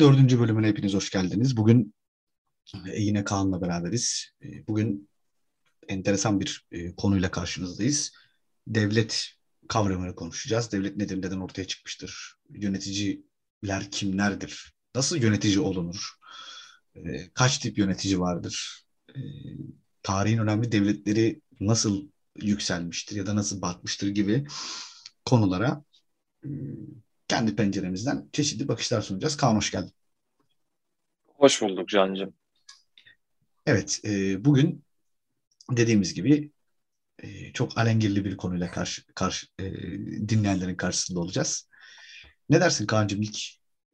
Dördüncü bölümüne hepiniz hoş geldiniz. Bugün e, yine Kaan'la beraberiz. E, bugün enteresan bir e, konuyla karşınızdayız. Devlet kavramını konuşacağız. Devlet nedir, neden ortaya çıkmıştır? Yöneticiler kimlerdir? Nasıl yönetici olunur? Kaç tip yönetici vardır? Tarihin önemli devletleri nasıl yükselmiştir ya da nasıl batmıştır gibi konulara kendi penceremizden çeşitli bakışlar sunacağız. Kaan hoş geldin. Hoş bulduk Can'cığım. Evet, e, bugün dediğimiz gibi e, çok alengirli bir konuyla karşı, karşı e, dinleyenlerin karşısında olacağız. Ne dersin Kaan'cığım ilk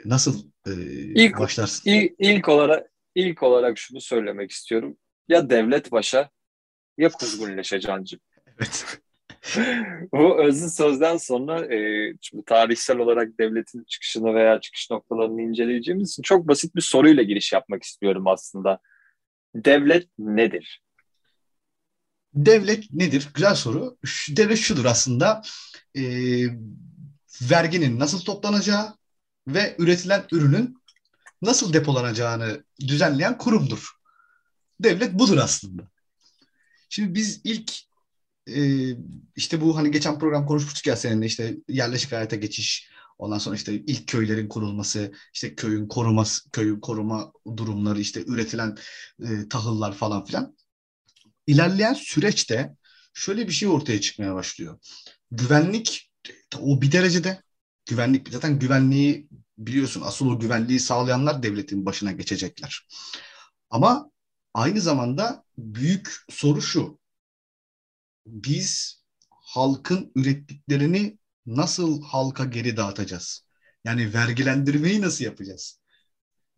nasıl e, ilk, başlarsın? Ilk, ilk olarak ilk olarak şunu söylemek istiyorum. Ya devlet başa ya kuzgun leşe Can'cığım. Evet. Bu özlü sözden sonra e, şimdi tarihsel olarak devletin çıkışını veya çıkış noktalarını inceleyeceğimiz için çok basit bir soruyla giriş yapmak istiyorum aslında. Devlet nedir? Devlet nedir? Güzel soru. Devlet şudur aslında. E, verginin nasıl toplanacağı ve üretilen ürünün nasıl depolanacağını düzenleyen kurumdur. Devlet budur aslında. Şimdi biz ilk e, işte bu hani geçen program konuşmuştuk ya seninle işte yerleşik hayata geçiş ondan sonra işte ilk köylerin kurulması işte köyün koruması köyün koruma durumları işte üretilen e, tahıllar falan filan ilerleyen süreçte şöyle bir şey ortaya çıkmaya başlıyor. Güvenlik o bir derecede güvenlik zaten güvenliği biliyorsun asıl o güvenliği sağlayanlar devletin başına geçecekler. Ama aynı zamanda büyük soru şu biz halkın ürettiklerini nasıl halka geri dağıtacağız? Yani vergilendirmeyi nasıl yapacağız?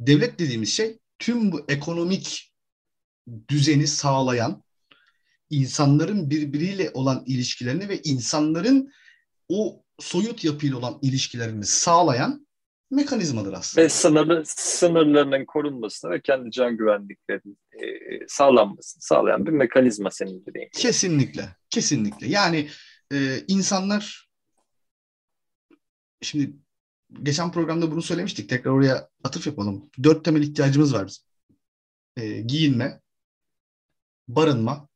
Devlet dediğimiz şey tüm bu ekonomik düzeni sağlayan, insanların birbiriyle olan ilişkilerini ve insanların o soyut yapıyla olan ilişkilerini sağlayan mekanizmadır aslında. Ve sınırlı, sınırlarının korunmasını ve kendi can güvenliklerinin e, sağlanmasını sağlayan bir mekanizma senin dediğin Kesinlikle, kesinlikle. Yani e, insanlar şimdi geçen programda bunu söylemiştik. Tekrar oraya atıf yapalım. Dört temel ihtiyacımız var bizim. E, giyinme, barınma,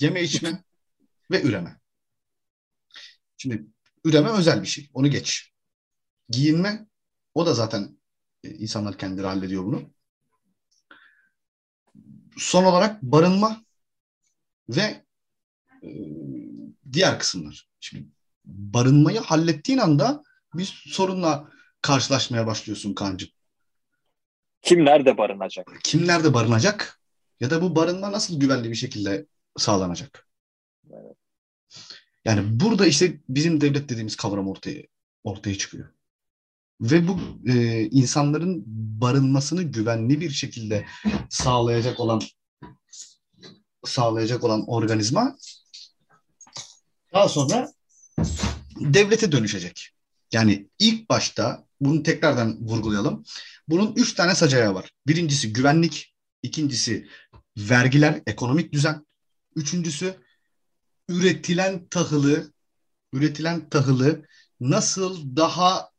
yeme içme ve üreme. Şimdi üreme özel bir şey. Onu geç. Giyinme o da zaten e, insanlar kendileri hallediyor bunu. Son olarak barınma ve e, diğer kısımlar. Şimdi barınmayı hallettiğin anda bir sorunla karşılaşmaya başlıyorsun kancı. Kim nerede barınacak? Kim nerede barınacak? Ya da bu barınma nasıl güvenli bir şekilde sağlanacak? Evet. Yani burada işte bizim devlet dediğimiz kavram ortaya ortaya çıkıyor. Ve bu e, insanların barınmasını güvenli bir şekilde sağlayacak olan sağlayacak olan organizma daha sonra devlete dönüşecek. Yani ilk başta bunu tekrardan vurgulayalım. Bunun üç tane sacayağı var. Birincisi güvenlik, ikincisi vergiler, ekonomik düzen, üçüncüsü üretilen tahılı, üretilen tahılı nasıl daha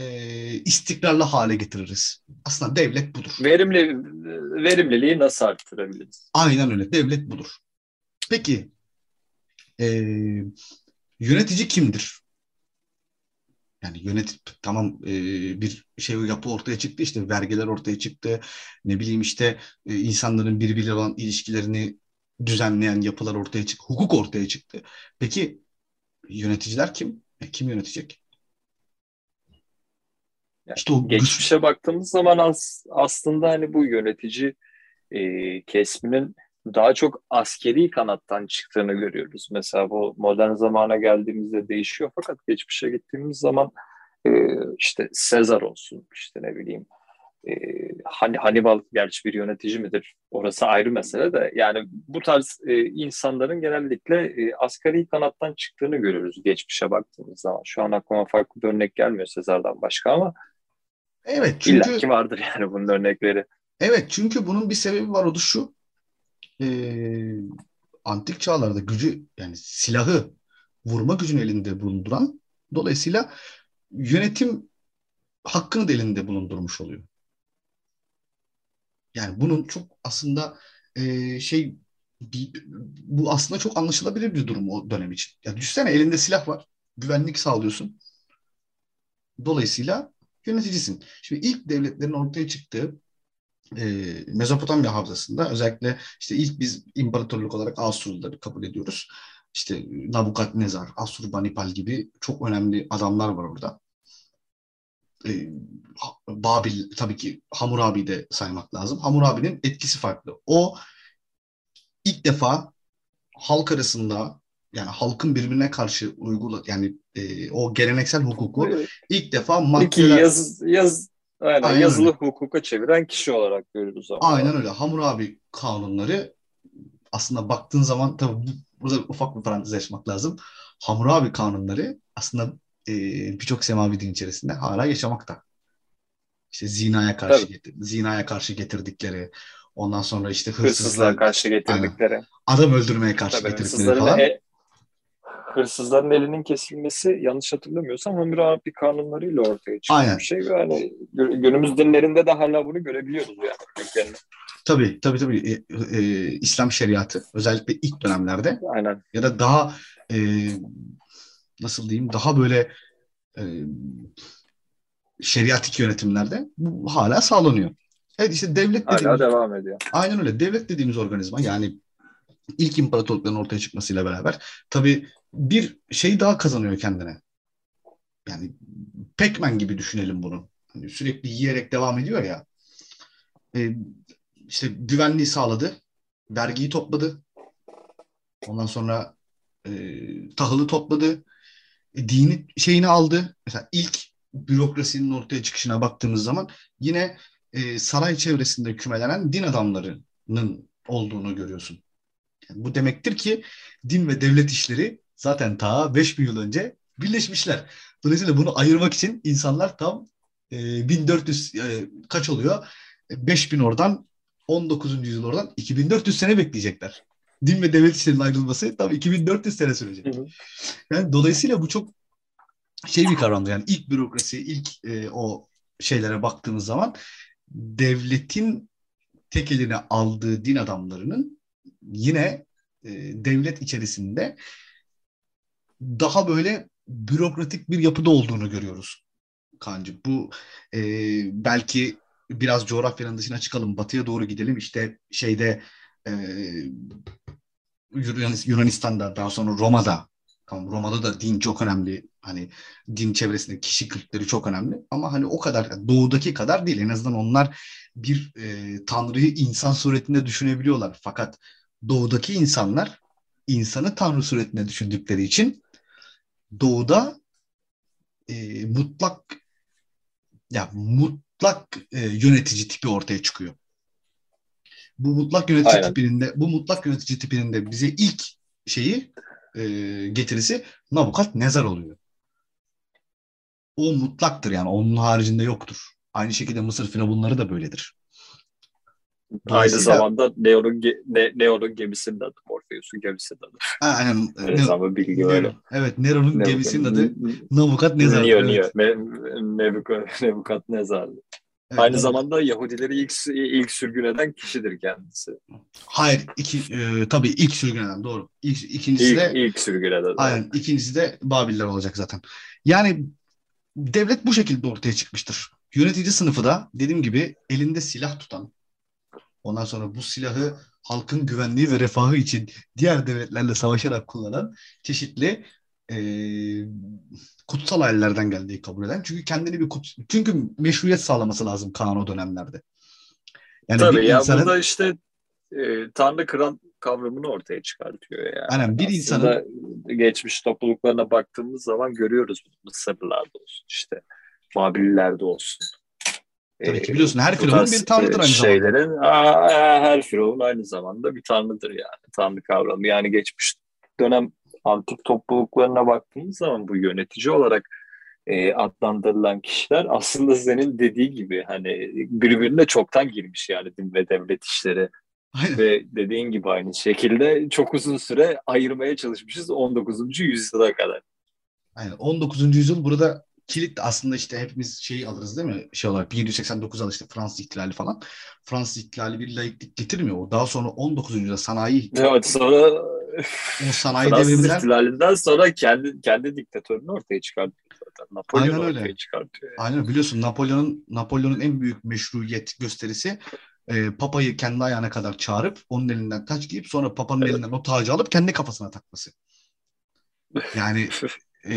e, istikrarlı hale getiririz. Aslında devlet budur. Verimli verimliliği nasıl arttırabiliriz? Aynen öyle. Devlet budur. Peki e, yönetici kimdir? Yani yönetip tamam e, bir şey yapı ortaya çıktı işte vergiler ortaya çıktı. Ne bileyim işte e, insanların birbiriyle olan ilişkilerini düzenleyen yapılar ortaya çıktı. Hukuk ortaya çıktı. Peki yöneticiler kim? E, kim yönetecek? İşte o geçmişe baktığımız zaman as, aslında hani bu yönetici e, kesminin daha çok askeri kanattan çıktığını görüyoruz. Mesela bu modern zamana geldiğimizde değişiyor fakat geçmişe gittiğimiz zaman e, işte Sezar olsun işte ne bileyim e, hani Hannibal gerçi bir yönetici midir? Orası ayrı mesele de yani bu tarz e, insanların genellikle e, asgari kanattan çıktığını görüyoruz geçmişe baktığımız zaman. Şu an aklıma farklı bir örnek gelmiyor Sezar'dan başka ama Evet çünkü... İlla ki vardır yani bunun örnekleri. Evet çünkü bunun bir sebebi var o da şu. Ee, antik çağlarda gücü yani silahı vurma gücünü elinde bulunduran dolayısıyla yönetim hakkını da elinde bulundurmuş oluyor. Yani bunun çok aslında e, şey bir, bu aslında çok anlaşılabilir bir durum o dönem için. Ya düşünsene elinde silah var. Güvenlik sağlıyorsun. Dolayısıyla yöneticisin. Şimdi ilk devletlerin ortaya çıktığı e, Mezopotamya havzasında özellikle işte ilk biz imparatorluk olarak Asurluları kabul ediyoruz. İşte Nabukadnezar, Asurbanipal gibi çok önemli adamlar var orada. E, Babil tabii ki Hammurabi de saymak lazım. Hammurabi'nin etkisi farklı. O ilk defa halk arasında yani halkın birbirine karşı uygula yani e, o geleneksel hukuku ilk defa maddeler... yaz, yaz, aynen, aynen yazılı öyle. hukuka çeviren kişi olarak görüyoruz ama. Aynen öyle. Hammurabi kanunları aslında baktığın zaman tabii burada ufak bir parantez açmak lazım. Hammurabi kanunları aslında e, birçok semavi din içerisinde hala yaşamakta. İşte zinaya karşı getir, zinaya karşı getirdikleri, ondan sonra işte hırsızlığa, hırsızlığa karşı getirdikleri, aynen, adam öldürmeye karşı Tabii, getirdikleri falan. E, hırsızların elinin kesilmesi yanlış hatırlamıyorsam Hammurabi kanunlarıyla ortaya çıkan Aynen. bir şey. Yani günümüz dinlerinde de hala bunu görebiliyoruz yani. Tabii tabii tabii. E, e, İslam şeriatı özellikle ilk dönemlerde Aynen. ya da daha e, nasıl diyeyim daha böyle e, şeriatik yönetimlerde bu hala sağlanıyor. Evet işte devlet dediğimiz, hala devam ediyor. Aynen öyle. Devlet dediğimiz organizma yani ilk imparatorlukların ortaya çıkmasıyla beraber tabii bir şey daha kazanıyor kendine. Yani Pac-Man gibi düşünelim bunu. Hani sürekli yiyerek devam ediyor ya. E, işte güvenliği sağladı. Vergiyi topladı. Ondan sonra e, tahılı topladı. E, dini şeyini aldı. Mesela ilk bürokrasinin ortaya çıkışına baktığımız zaman yine e, saray çevresinde kümelenen din adamlarının olduğunu görüyorsun. Yani bu demektir ki din ve devlet işleri zaten ta 5000 yıl önce birleşmişler. Dolayısıyla bunu ayırmak için insanlar tam e, 1400 e, kaç oluyor? 5000 e, oradan 19. yüzyıl oradan 2400 sene bekleyecekler. Din ve devlet işlerinin ayrılması tam 2400 sene sürecek. Yani dolayısıyla bu çok şey bir kavramdı yani ilk bürokrasi, ilk e, o şeylere baktığımız zaman devletin tek eline aldığı din adamlarının yine e, devlet içerisinde daha böyle bürokratik bir yapıda olduğunu görüyoruz Kancı. Bu e, belki biraz coğrafyanın dışına çıkalım, batıya doğru gidelim. İşte şeyde e, Yunanistan'da, daha sonra Roma'da, tamam Roma'da da din çok önemli. Hani din çevresinde kişi kültleri çok önemli. Ama hani o kadar, doğudaki kadar değil. En azından onlar bir e, tanrıyı insan suretinde düşünebiliyorlar. Fakat doğudaki insanlar insanı tanrı suretinde düşündükleri için doğuda e, mutlak ya mutlak e, yönetici tipi ortaya çıkıyor. Bu mutlak yönetici Aynen. tipinde bu mutlak yönetici tipinin de bize ilk şeyi e, getirisi Nabukat Nezar oluyor. O mutlaktır yani onun haricinde yoktur. Aynı şekilde Mısır firavunları da böyledir. Aynı zamanda Neo'nun ne, Neo'nun gemisinin adı Morpheus'un gemisinin adı. Aynen. Enteresan bilgi Nero, öyle. Evet Nero'nun Nero, gemisinin adı Nabukat Nezar. Neo, evet. Neo. Nebukat Nezar. Evet, Aynı evet. zamanda Yahudileri ilk, ilk sürgün eden kişidir kendisi. Hayır, iki, e, tabii ilk sürgün eden doğru. İlk, ikincisi ilk, de ilk sürgün eden. Aynen, ikincisi de Babiller olacak zaten. Yani devlet bu şekilde ortaya çıkmıştır. Yönetici sınıfı da dediğim gibi elinde silah tutan, Ondan sonra bu silahı halkın güvenliği ve refahı için diğer devletlerle savaşarak kullanan çeşitli e, kutsal ailelerden geldiği kabul eden. Çünkü kendini bir kut çünkü meşruiyet sağlaması lazım Kaan o dönemlerde. Yani Tabii ya insanın... burada işte e, Tanrı kral kavramını ortaya çıkartıyor yani. Aynen bir insanın geçmiş topluluklarına baktığımız zaman görüyoruz Mısırlılarda olsun işte Babililerde olsun. Tabii ki biliyorsun her firavun bir tanrıdır aynı şeylerin, zamanda. her firavun aynı zamanda bir tanrıdır yani. Tanrı kavramı. Yani geçmiş dönem antik topluluklarına baktığımız zaman bu yönetici olarak e, adlandırılan kişiler aslında senin dediği gibi hani birbirine çoktan girmiş yani din ve devlet işleri. Aynen. Ve dediğin gibi aynı şekilde çok uzun süre ayırmaya çalışmışız 19. yüzyıla kadar. Aynen 19. yüzyıl burada kilit aslında işte hepimiz şeyi alırız değil mi? Şey olarak 1789 al işte Fransız ihtilali falan. Fransız ihtilali bir laiklik getirmiyor. O daha sonra 19. yüzyılda sanayi Evet sonra o sanayi Fransız devriminden ihtilalinden sonra kendi kendi diktatörünü ortaya çıkartıyor zaten. Napolyon Aynen öyle. ortaya çıkartıyor. yani. Aynen biliyorsun Napolyon'un Napolyon'un en büyük meşruiyet gösterisi e, Papa'yı kendi ayağına kadar çağırıp onun elinden taç giyip sonra Papa'nın Evet. elinden o tacı alıp kendi kafasına takması. Yani e,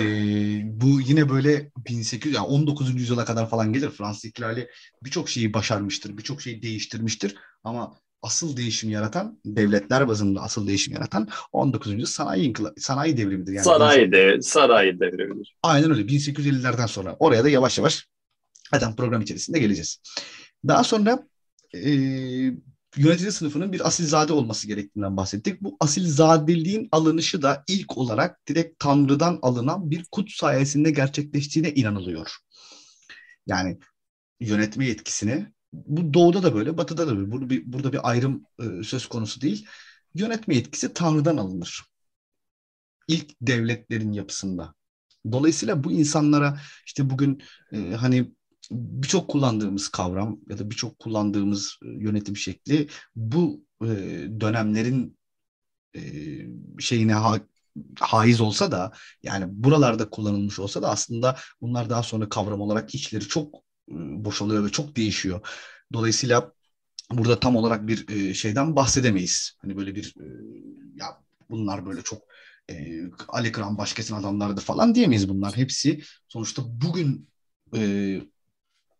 bu yine böyle 1800 yani 19. yüzyıla kadar falan gelir. Fransız ihtilali birçok şeyi başarmıştır, birçok şeyi değiştirmiştir ama asıl değişim yaratan devletler bazında asıl değişim yaratan 19. yüzyıl sanayi inkıla- sanayi devrimidir. Yani Sanayi de sanayi devrimidir. Aynen öyle 1850'lerden sonra. Oraya da yavaş yavaş zaten program içerisinde geleceğiz. Daha sonra e, yönetici sınıfının bir asilzade olması gerektiğinden bahsettik. Bu asilzadeliğin alınışı da ilk olarak direkt Tanrı'dan alınan bir kut sayesinde gerçekleştiğine inanılıyor. Yani yönetme yetkisini bu doğuda da böyle, batıda da böyle. Burada bir, burada bir ayrım e, söz konusu değil. Yönetme yetkisi Tanrı'dan alınır. İlk devletlerin yapısında. Dolayısıyla bu insanlara işte bugün e, hani birçok kullandığımız kavram ya da birçok kullandığımız e, yönetim şekli bu e, dönemlerin e, şeyine ha- haiz olsa da yani buralarda kullanılmış olsa da aslında bunlar daha sonra kavram olarak içleri çok boşalıyor ve çok değişiyor. Dolayısıyla burada tam olarak bir şeyden bahsedemeyiz. Hani böyle bir ya bunlar böyle çok e, Ali Kıran başkasının adamlardı falan diyemeyiz bunlar. Hepsi sonuçta bugün e,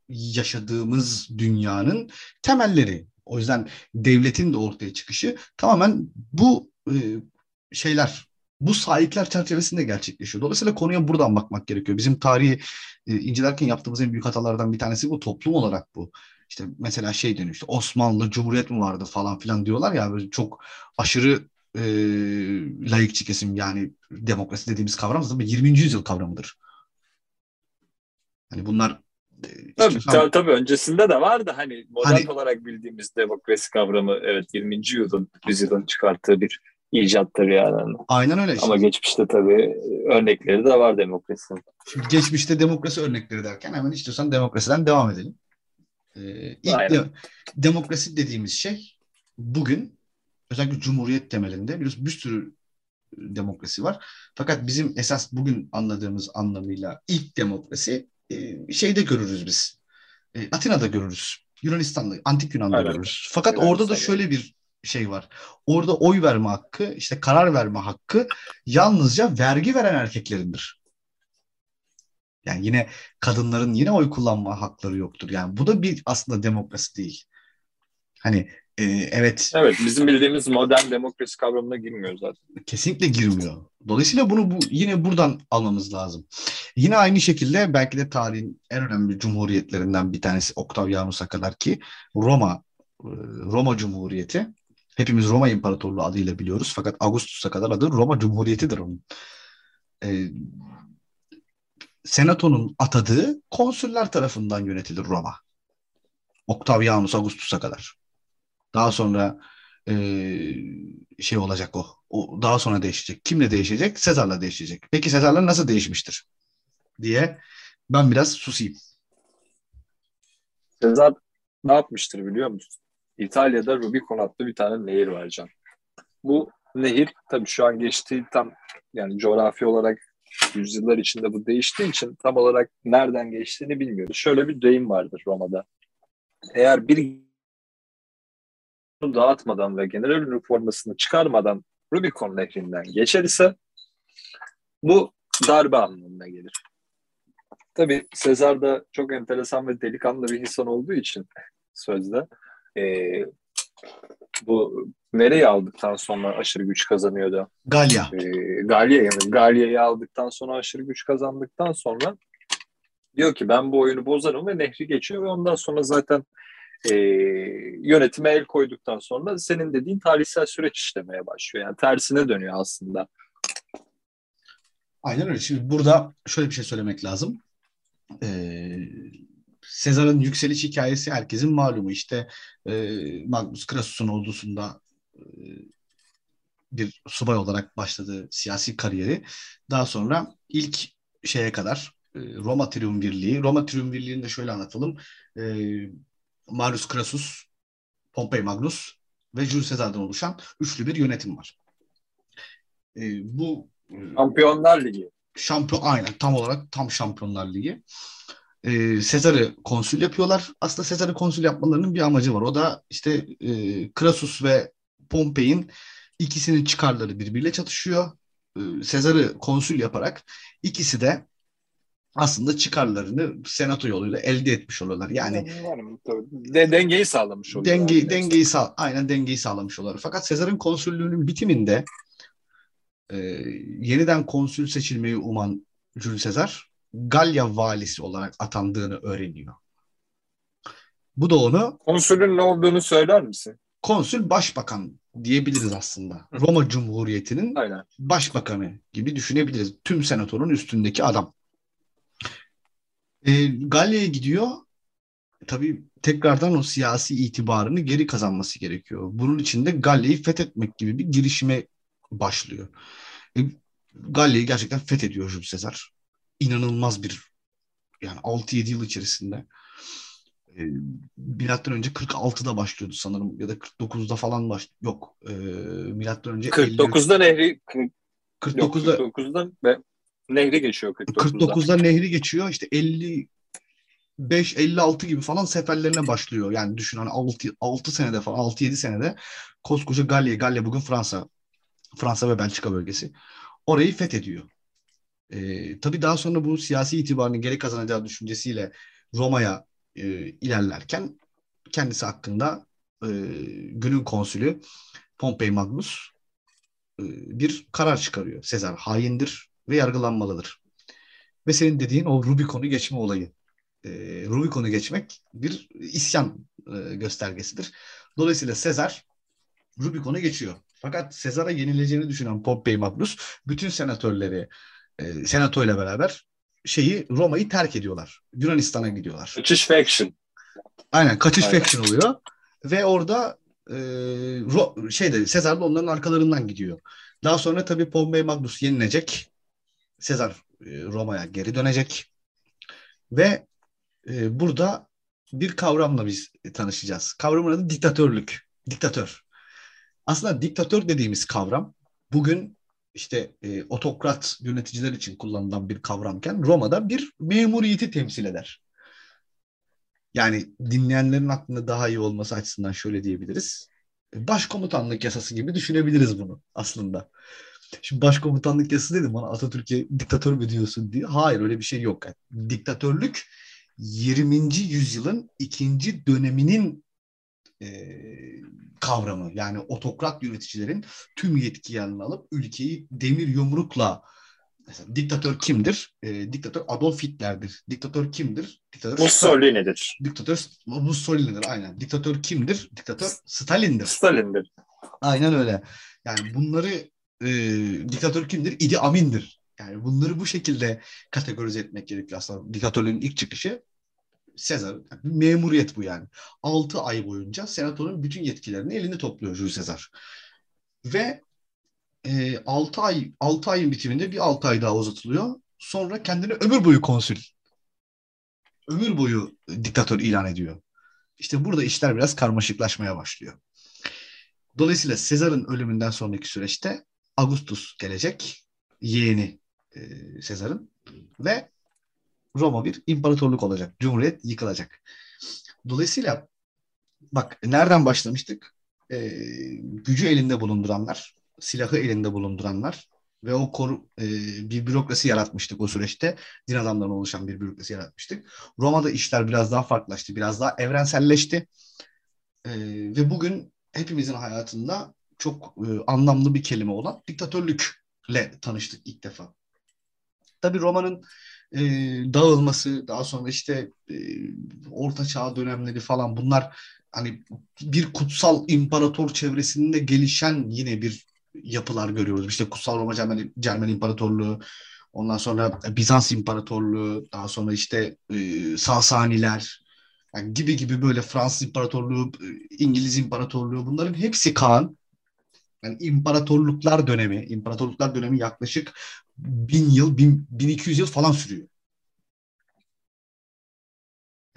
yaşadığımız dünyanın temelleri. O yüzden devletin de ortaya çıkışı tamamen bu e, şeyler, bu sahipler çerçevesinde gerçekleşiyor. Dolayısıyla konuya buradan bakmak gerekiyor. Bizim tarihi e, incelerken yaptığımız en büyük hatalardan bir tanesi bu. Toplum olarak bu. İşte mesela şey deniyor işte Osmanlı Cumhuriyet mi vardı falan filan diyorlar ya böyle çok aşırı e, laikçi kesim yani demokrasi dediğimiz kavram zaten 20. yüzyıl kavramıdır. Hani bunlar Tabii, ta- tabii öncesinde de vardı hani modern Hani- olarak bildiğimiz demokrasi kavramı evet 20. yüzyılın, yüzyılın çıkarttığı bir icattır yani. aynen öyle. Ama Şimdi, geçmişte tabii örnekleri de var demokrasinin. şimdi geçmişte demokrasi örnekleri derken hemen istiyorsan demokrasiden devam edelim. Ee, ilk Aynen. de- demokrasi dediğimiz şey bugün özellikle cumhuriyet temelinde bir, bir sürü demokrasi var. Fakat bizim esas bugün anladığımız anlamıyla ilk demokrasi e, şeyde görürüz biz. E, Atina'da görürüz. Yunanistan'da, Antik Yunan'da Aynen. görürüz. Fakat Yunanistan'da. orada da şöyle bir şey var. Orada oy verme hakkı, işte karar verme hakkı yalnızca vergi veren erkeklerindir. Yani yine kadınların yine oy kullanma hakları yoktur. Yani bu da bir aslında demokrasi değil. Hani e, evet Evet bizim bildiğimiz modern demokrasi kavramına girmiyor zaten. kesinlikle girmiyor. Dolayısıyla bunu bu, yine buradan almamız lazım. Yine aynı şekilde belki de tarihin en önemli cumhuriyetlerinden bir tanesi Octavianus'a kadar ki Roma e, Roma Cumhuriyeti. Hepimiz Roma İmparatorluğu adıyla biliyoruz. Fakat Augustus'a kadar adı Roma Cumhuriyeti'dir onun. E, Senato'nun atadığı konsüller tarafından yönetilir Roma. Octavianus Augustus'a kadar. Daha sonra e, şey olacak o. O daha sonra değişecek. Kimle değişecek? Sezar'la değişecek. Peki Sezar'la nasıl değişmiştir? Diye ben biraz susayım. Sezar ne yapmıştır biliyor musun? İtalya'da Rubicon adlı bir tane nehir var Can. Bu nehir tabii şu an geçtiği tam yani coğrafi olarak yüzyıllar içinde bu değiştiği için tam olarak nereden geçtiğini bilmiyoruz. Şöyle bir deyim vardır Roma'da. Eğer bir dağıtmadan ve general üniformasını çıkarmadan Rubicon nehrinden geçer ise bu darbe anlamına gelir. Tabii Sezar da çok enteresan ve delikanlı bir insan olduğu için sözde eee, bu nereyi aldıktan sonra aşırı güç kazanıyordu? Galya. e, Galya'yı mı? Galya'yı aldıktan sonra aşırı güç kazandıktan sonra diyor ki ben bu oyunu bozarım ve nehri geçiyor ve ondan sonra zaten e, yönetime el koyduktan sonra senin dediğin tarihsel süreç işlemeye başlıyor. Yani tersine dönüyor aslında. Aynen öyle. Şimdi burada şöyle bir şey söylemek lazım. Ee, Sezar'ın yükseliş hikayesi herkesin malumu. İşte e, Magnus Crassus'un ordusunda e, bir subay olarak başladığı siyasi kariyeri daha sonra ilk şeye kadar Roma Triumvirliği. Roma Triumvirliğini de şöyle anlatalım. E, Marius Crassus, Pompey Magnus ve Julius Caesar'dan oluşan üçlü bir yönetim var. E, bu Şampiyonlar Ligi. Şampiyon aynen tam olarak tam Şampiyonlar Ligi. Ee, Sezar'ı konsül yapıyorlar. Aslında Sezar'ı konsül yapmalarının bir amacı var. O da işte e, Crassus ve Pompey'in ikisinin çıkarları birbiriyle çatışıyor. Ee, Sezar'ı konsül yaparak ikisi de aslında çıkarlarını senato yoluyla elde etmiş oluyorlar. Yani De, dengeyi sağlamış oluyorlar. Denge, dengeyi sağ, aynen dengeyi sağlamış oluyorlar. Fakat Sezar'ın konsüllüğünün bitiminde e, yeniden konsül seçilmeyi uman Jules Sezar Galya valisi olarak atandığını öğreniyor. Bu da onu konsülün ne olduğunu söyler misin? Konsül başbakan diyebiliriz aslında. Roma Cumhuriyeti'nin Aynen. başbakanı gibi düşünebiliriz. Tüm senatorun üstündeki adam. E, Galya'ya gidiyor. Tabii tekrardan o siyasi itibarını geri kazanması gerekiyor. Bunun için de Galya'yı fethetmek gibi bir girişime başlıyor. E, Galya'yı gerçekten fethediyor Jules Caesar. İnanılmaz bir yani 6-7 yıl içerisinde e, milattan önce 46'da başlıyordu sanırım ya da 49'da falan baş yok e, milattan önce 49'da 50... nehri 49'da yok, 49'da ve nehri geçiyor 49'da. 49'da nehri geçiyor işte 50 5 56 gibi falan seferlerine başlıyor. Yani düşün hani 6 6 senede falan 6 7 senede koskoca Galya, Galya bugün Fransa. Fransa ve Belçika bölgesi. Orayı fethediyor. Ee, tabii daha sonra bu siyasi itibarını geri kazanacağı düşüncesiyle Roma'ya e, ilerlerken kendisi hakkında e, günün konsülü Pompey Magnus e, bir karar çıkarıyor. Sezar haindir ve yargılanmalıdır. Ve senin dediğin o Rubicon'u geçme olayı. E, Rubicon'u geçmek bir isyan e, göstergesidir. Dolayısıyla Sezar Rubicon'u geçiyor. Fakat Sezar'a yenileceğini düşünen Pompey Magnus bütün senatörleri e, senato ile beraber şeyi Roma'yı terk ediyorlar. Yunanistan'a gidiyorlar. Kaçış faction. Aynen kaçış Aynen. faction oluyor. Ve orada e, Ro, şeyde Sezar da onların arkalarından gidiyor. Daha sonra tabii Pompey Magnus yenilecek. Sezar e, Roma'ya geri dönecek. Ve e, burada bir kavramla biz tanışacağız. Kavramın adı diktatörlük. Diktatör. Aslında diktatör dediğimiz kavram bugün işte e, otokrat yöneticiler için kullanılan bir kavramken Roma'da bir memuriyeti temsil eder. Yani dinleyenlerin aklında daha iyi olması açısından şöyle diyebiliriz. Başkomutanlık yasası gibi düşünebiliriz bunu aslında. Şimdi başkomutanlık yasası dedim bana Atatürk'e diktatör mü diyorsun diye. Hayır öyle bir şey yok. Yani diktatörlük 20. yüzyılın ikinci döneminin e, kavramı. Yani otokrat yöneticilerin tüm yetkiyi eline alıp ülkeyi demir yumrukla Mesela diktatör kimdir? E, diktatör Adolf Hitler'dir. Diktatör kimdir? Diktatör Mussolini'dir. Diktatör Mussolini'dir aynen. Diktatör kimdir? Diktatör Stalin'dir. Stalin'dir. Aynen öyle. Yani bunları e, diktatör kimdir? Idi Amin'dir. Yani bunları bu şekilde kategorize etmek gerekiyor aslında. Diktatörlüğün ilk çıkışı Sezar. Yani memuriyet bu yani. 6 ay boyunca senatonun bütün yetkilerini elinde topluyor Jules Sezar. Ve e, 6 ay 6 ayın bitiminde bir 6 ay daha uzatılıyor. Sonra kendini ömür boyu konsül ömür boyu diktatör ilan ediyor. İşte burada işler biraz karmaşıklaşmaya başlıyor. Dolayısıyla Sezar'ın ölümünden sonraki süreçte Augustus gelecek. Yeğeni e, Sezar'ın ve Roma bir imparatorluk olacak. Cumhuriyet yıkılacak. Dolayısıyla bak nereden başlamıştık? E, gücü elinde bulunduranlar, silahı elinde bulunduranlar ve o koru, e, bir bürokrasi yaratmıştık o süreçte. Din adamlarından oluşan bir bürokrasi yaratmıştık. Roma'da işler biraz daha farklılaştı, biraz daha evrenselleşti. E, ve bugün hepimizin hayatında çok e, anlamlı bir kelime olan diktatörlükle tanıştık ilk defa. Tabii Roma'nın e, dağılması, daha sonra işte e, Orta Çağ dönemleri falan bunlar hani bir kutsal imparator çevresinde gelişen yine bir yapılar görüyoruz. İşte Kutsal Roma Cermen, İmparatorluğu, ondan sonra Bizans İmparatorluğu, daha sonra işte e, Sasaniler yani gibi gibi böyle Fransız İmparatorluğu, İngiliz İmparatorluğu bunların hepsi Kaan. Yani imparatorluklar dönemi, imparatorluklar dönemi yaklaşık bin yıl, bin, 1200 yıl falan sürüyor.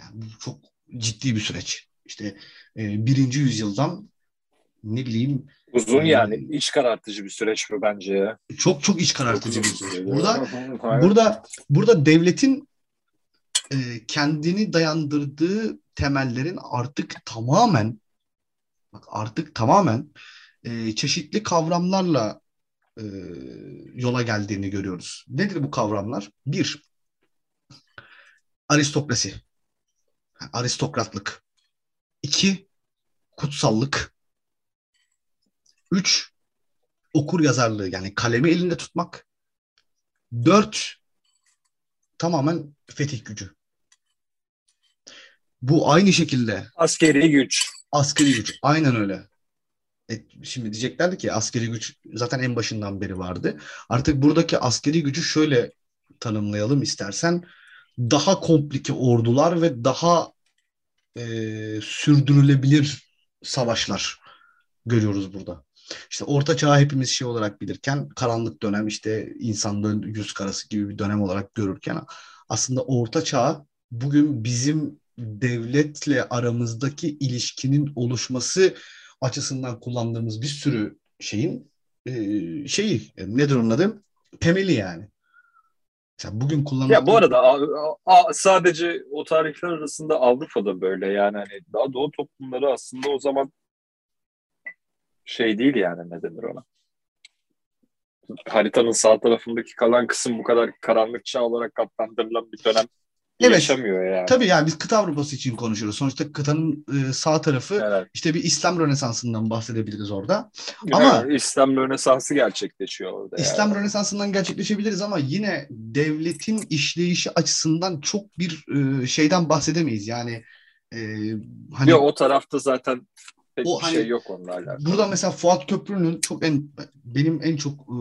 Yani bu çok ciddi bir süreç. İşte e, birinci yüzyıldan ne bileyim Uzun yani iç karartıcı bir süreç bu bence ya. Çok çok iç karartıcı bir süreç. Burada burada burada devletin e, kendini dayandırdığı temellerin artık tamamen bak artık tamamen e, çeşitli kavramlarla e, yola geldiğini görüyoruz. Nedir bu kavramlar? Bir, aristokrasi, aristokratlık. İki, kutsallık. Üç, okur yazarlığı yani kalemi elinde tutmak. Dört, tamamen fetih gücü. Bu aynı şekilde. Askeri güç. Askeri güç. Aynen öyle. E, şimdi diyeceklerdi ki askeri güç zaten en başından beri vardı. Artık buradaki askeri gücü şöyle tanımlayalım istersen. Daha komplike ordular ve daha e, sürdürülebilir savaşlar görüyoruz burada. İşte orta çağ hepimiz şey olarak bilirken karanlık dönem işte insanlığın yüz karası gibi bir dönem olarak görürken aslında orta çağ bugün bizim devletle aramızdaki ilişkinin oluşması açısından kullandığımız bir sürü şeyin e, şeyi nedir onun adı? Temeli yani. Mesela bugün kullanılan... Ya bu arada a, a, sadece o tarihler arasında Avrupa'da böyle yani hani daha doğu toplumları aslında o zaman şey değil yani ne denir ona. Haritanın sağ tarafındaki kalan kısım bu kadar karanlık çağ olarak adlandırılan bir dönem evet. yaşamıyor yani. Tabii yani biz kıta Avrupası için konuşuyoruz. Sonuçta kıtanın e, sağ tarafı evet. işte bir İslam Rönesansı'ndan bahsedebiliriz orada. Ama evet, İslam Rönesansı gerçekleşiyor orada. İslam yani. Rönesansı'ndan gerçekleşebiliriz ama yine devletin işleyişi açısından çok bir e, şeyden bahsedemeyiz. Yani e, hani Yok o tarafta zaten pek o, bir hani, şey yok onlarla. Burada mesela Fuat Köprü'nün çok en benim en çok e,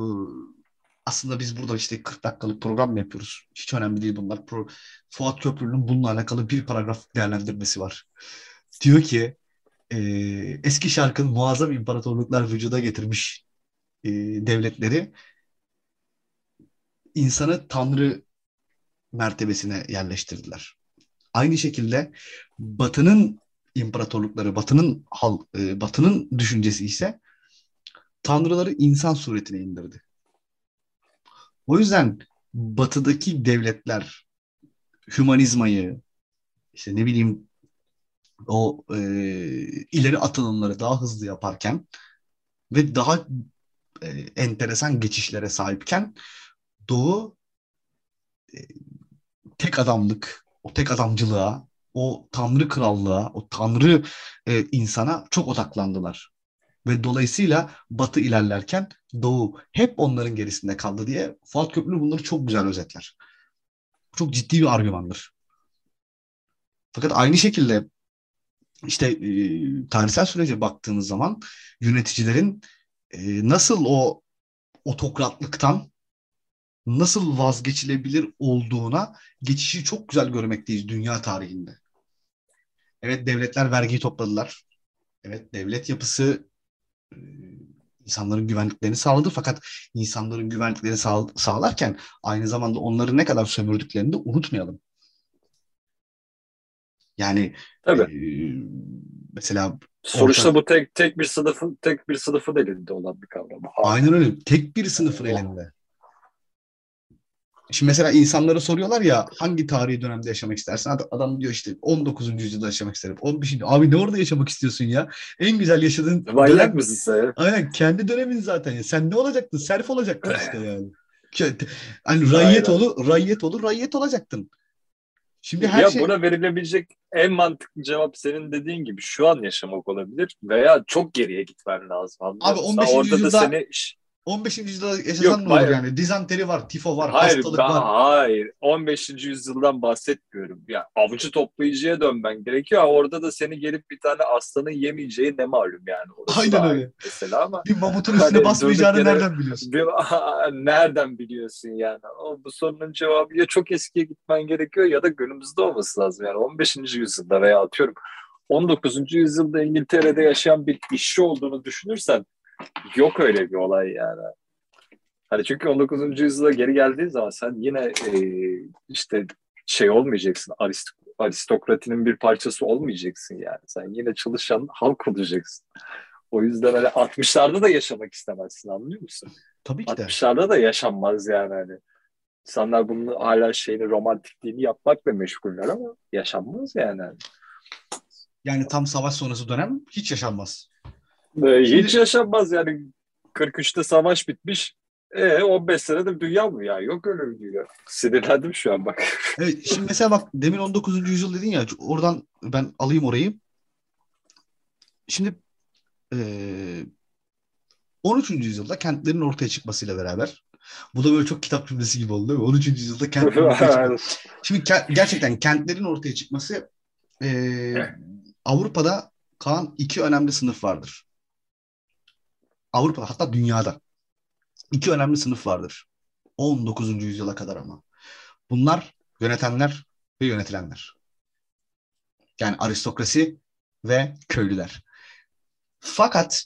aslında biz burada işte 40 dakikalık program mı yapıyoruz? Hiç önemli değil bunlar. Pro, Fuat Köprülü'nün bununla alakalı bir paragraf değerlendirmesi var. Diyor ki e, eski şarkın muazzam imparatorluklar vücuda getirmiş e, devletleri insanı tanrı mertebesine yerleştirdiler. Aynı şekilde Batı'nın imparatorlukları, Batı'nın hal, e, Batı'nın düşüncesi ise tanrıları insan suretine indirdi. O yüzden batıdaki devletler hümanizmayı işte ne bileyim o e, ileri atılımları daha hızlı yaparken ve daha e, enteresan geçişlere sahipken Doğu e, tek adamlık, o tek adamcılığa, o tanrı krallığa, o tanrı e, insana çok odaklandılar. Ve dolayısıyla Batı ilerlerken Doğu hep onların gerisinde kaldı diye Fuat Köprülü bunları çok güzel özetler. Çok ciddi bir argümandır. Fakat aynı şekilde işte e, tarihsel sürece baktığımız zaman yöneticilerin e, nasıl o otokratlıktan nasıl vazgeçilebilir olduğuna geçişi çok güzel görmekteyiz dünya tarihinde. Evet devletler vergiyi topladılar. Evet devlet yapısı insanların güvenliklerini sağladı fakat insanların güvenliklerini sağ, sağlarken aynı zamanda onları ne kadar sömürdüklerini de unutmayalım. Yani Tabii. E, mesela sonuçta orta... bu tek tek bir sınıfın tek bir sınıfın elinde olan bir kavram. Aynen öyle. Tek bir sınıfın elinde. Şimdi mesela insanlara soruyorlar ya hangi tarihi dönemde yaşamak istersin? Adam diyor işte 19. yüzyılda yaşamak isterim. 15. Abi ne orada yaşamak istiyorsun ya? En güzel yaşadığın Manyak dönem... mısın sen? Aynen kendi dönemin zaten. Ya. Sen ne olacaktın? Serf olacaktın işte yani. Hani rayyet olur, rayyet olur, rayyet olacaktın. Şimdi her ya şey... buna verilebilecek en mantıklı cevap senin dediğin gibi şu an yaşamak olabilir veya çok geriye gitmen lazım. Abi 15. Orada yüzyılda da seni 15. yüzyılda yaşasan ne olur yani? Dizanteri var, tifo var, hayır, hastalık ben, var. Hayır, 15. yüzyıldan bahsetmiyorum. Ya avcı toplayıcıya dönmen gerekiyor. Orada da seni gelip bir tane aslanın yemeyeceği ne malum yani. Orası Aynen öyle. Mesela ama bir mamutun üstüne hani basmayacağını yere, nereden biliyorsun? Bir, nereden biliyorsun yani? O, bu sorunun cevabı ya çok eskiye gitmen gerekiyor ya da günümüzde olması lazım. Yani 15. yüzyılda veya atıyorum 19. yüzyılda İngiltere'de yaşayan bir işçi olduğunu düşünürsen Yok öyle bir olay yani. Hani çünkü 19. yüzyılda geri geldiğin zaman sen yine e, işte şey olmayacaksın, aristokratinin bir parçası olmayacaksın yani. Sen yine çalışan halk olacaksın. O yüzden hani 60'larda da yaşamak istemezsin anlıyor musun? Tabii ki de. 60'larda da yaşanmaz yani hani. İnsanlar bunu hala şeyini romantikliğini yapmakla meşguller ama yaşanmaz yani. Yani tam savaş sonrası dönem hiç yaşanmaz. Ee, hiç yaşanmaz yani. 43'te savaş bitmiş. E 15 senede dünya mı ya? Yok öyle bir dünya. Sinirlendim şu an bak. Evet şimdi mesela bak demin 19. yüzyıl dedin ya oradan ben alayım orayı. Şimdi e, 13. yüzyılda kentlerin ortaya çıkmasıyla beraber bu da böyle çok kitap cümlesi gibi oldu değil mi? 13. yüzyılda kentlerin ortaya çıkması. Şimdi ke- gerçekten kentlerin ortaya çıkması e, Avrupa'da kalan iki önemli sınıf vardır. Avrupa'da hatta dünyada iki önemli sınıf vardır. 19. yüzyıla kadar ama. Bunlar yönetenler ve yönetilenler. Yani aristokrasi ve köylüler. Fakat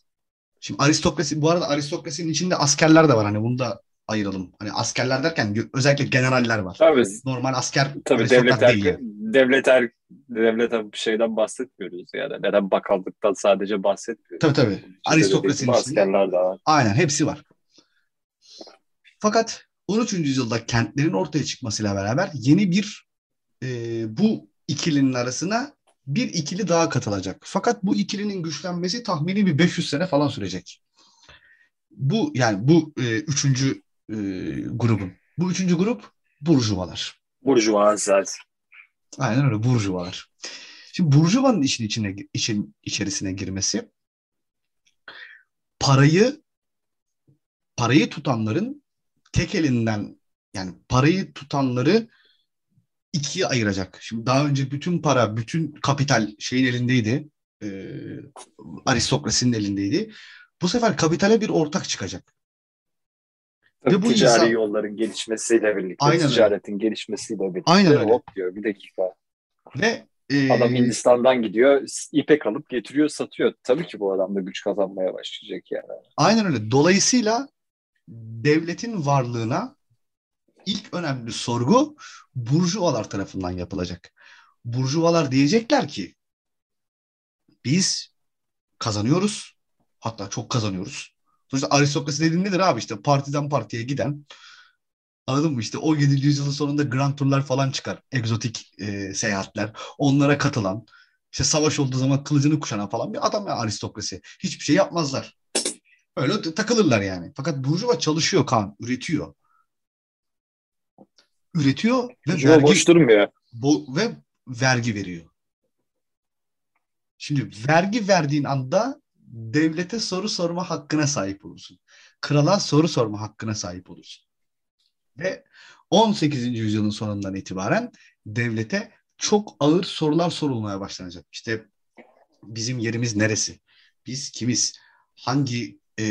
şimdi aristokrasi bu arada aristokrasinin içinde askerler de var hani bunu da ayıralım. Hani askerler derken özellikle generaller var. Tabii. Normal asker Tabii devlet değil. Er, devlet er, devlet şeyden bahsetmiyoruz yani. Neden bakanlıktan sadece bahsetmiyoruz. Tabii tabii. Aristokrasinin askerler de var. Aynen hepsi var. Fakat 13. yüzyılda kentlerin ortaya çıkmasıyla beraber yeni bir e, bu ikilinin arasına bir ikili daha katılacak. Fakat bu ikilinin güçlenmesi tahmini bir 500 sene falan sürecek. Bu yani bu e, üçüncü e, grubun. Bu üçüncü grup burjuvalar. Burjuvalar. Aynen öyle burjuvalar. Şimdi burjuvanın işin içine için içerisine girmesi parayı parayı tutanların tek elinden yani parayı tutanları ikiye ayıracak. Şimdi daha önce bütün para, bütün kapital şeyin elindeydi. E, aristokrasinin elindeydi. Bu sefer kapitale bir ortak çıkacak. Tabii Ve bu ticari insan... yolların gelişmesiyle birlikte, Aynen ticaretin öyle. gelişmesiyle birlikte Aynen öyle. hop diyor bir dakika. Ve e... adam Hindistan'dan gidiyor, ipek alıp getiriyor, satıyor. Tabii ki bu adam da güç kazanmaya başlayacak yani. Aynen öyle. Dolayısıyla devletin varlığına ilk önemli sorgu burjuvalar tarafından yapılacak. Burjuvalar diyecekler ki biz kazanıyoruz. Hatta çok kazanıyoruz. Sonuçta aristokrasi dediğin nedir abi işte partiden partiye giden anladın mı işte o 7. yüzyılın sonunda grand turlar falan çıkar. Egzotik e, seyahatler. Onlara katılan işte savaş olduğu zaman kılıcını kuşanan falan bir adam ya aristokrasi. Hiçbir şey yapmazlar. Öyle takılırlar yani. Fakat Burjuva çalışıyor kan, üretiyor. Üretiyor ve Burjuva vergi boş durmuyor. Bo, ve vergi veriyor. Şimdi vergi verdiğin anda devlete soru sorma hakkına sahip olursun. Krala soru sorma hakkına sahip olursun. Ve 18. yüzyılın sonundan itibaren devlete çok ağır sorular sorulmaya başlanacak. İşte bizim yerimiz neresi? Biz kimiz? Hangi e,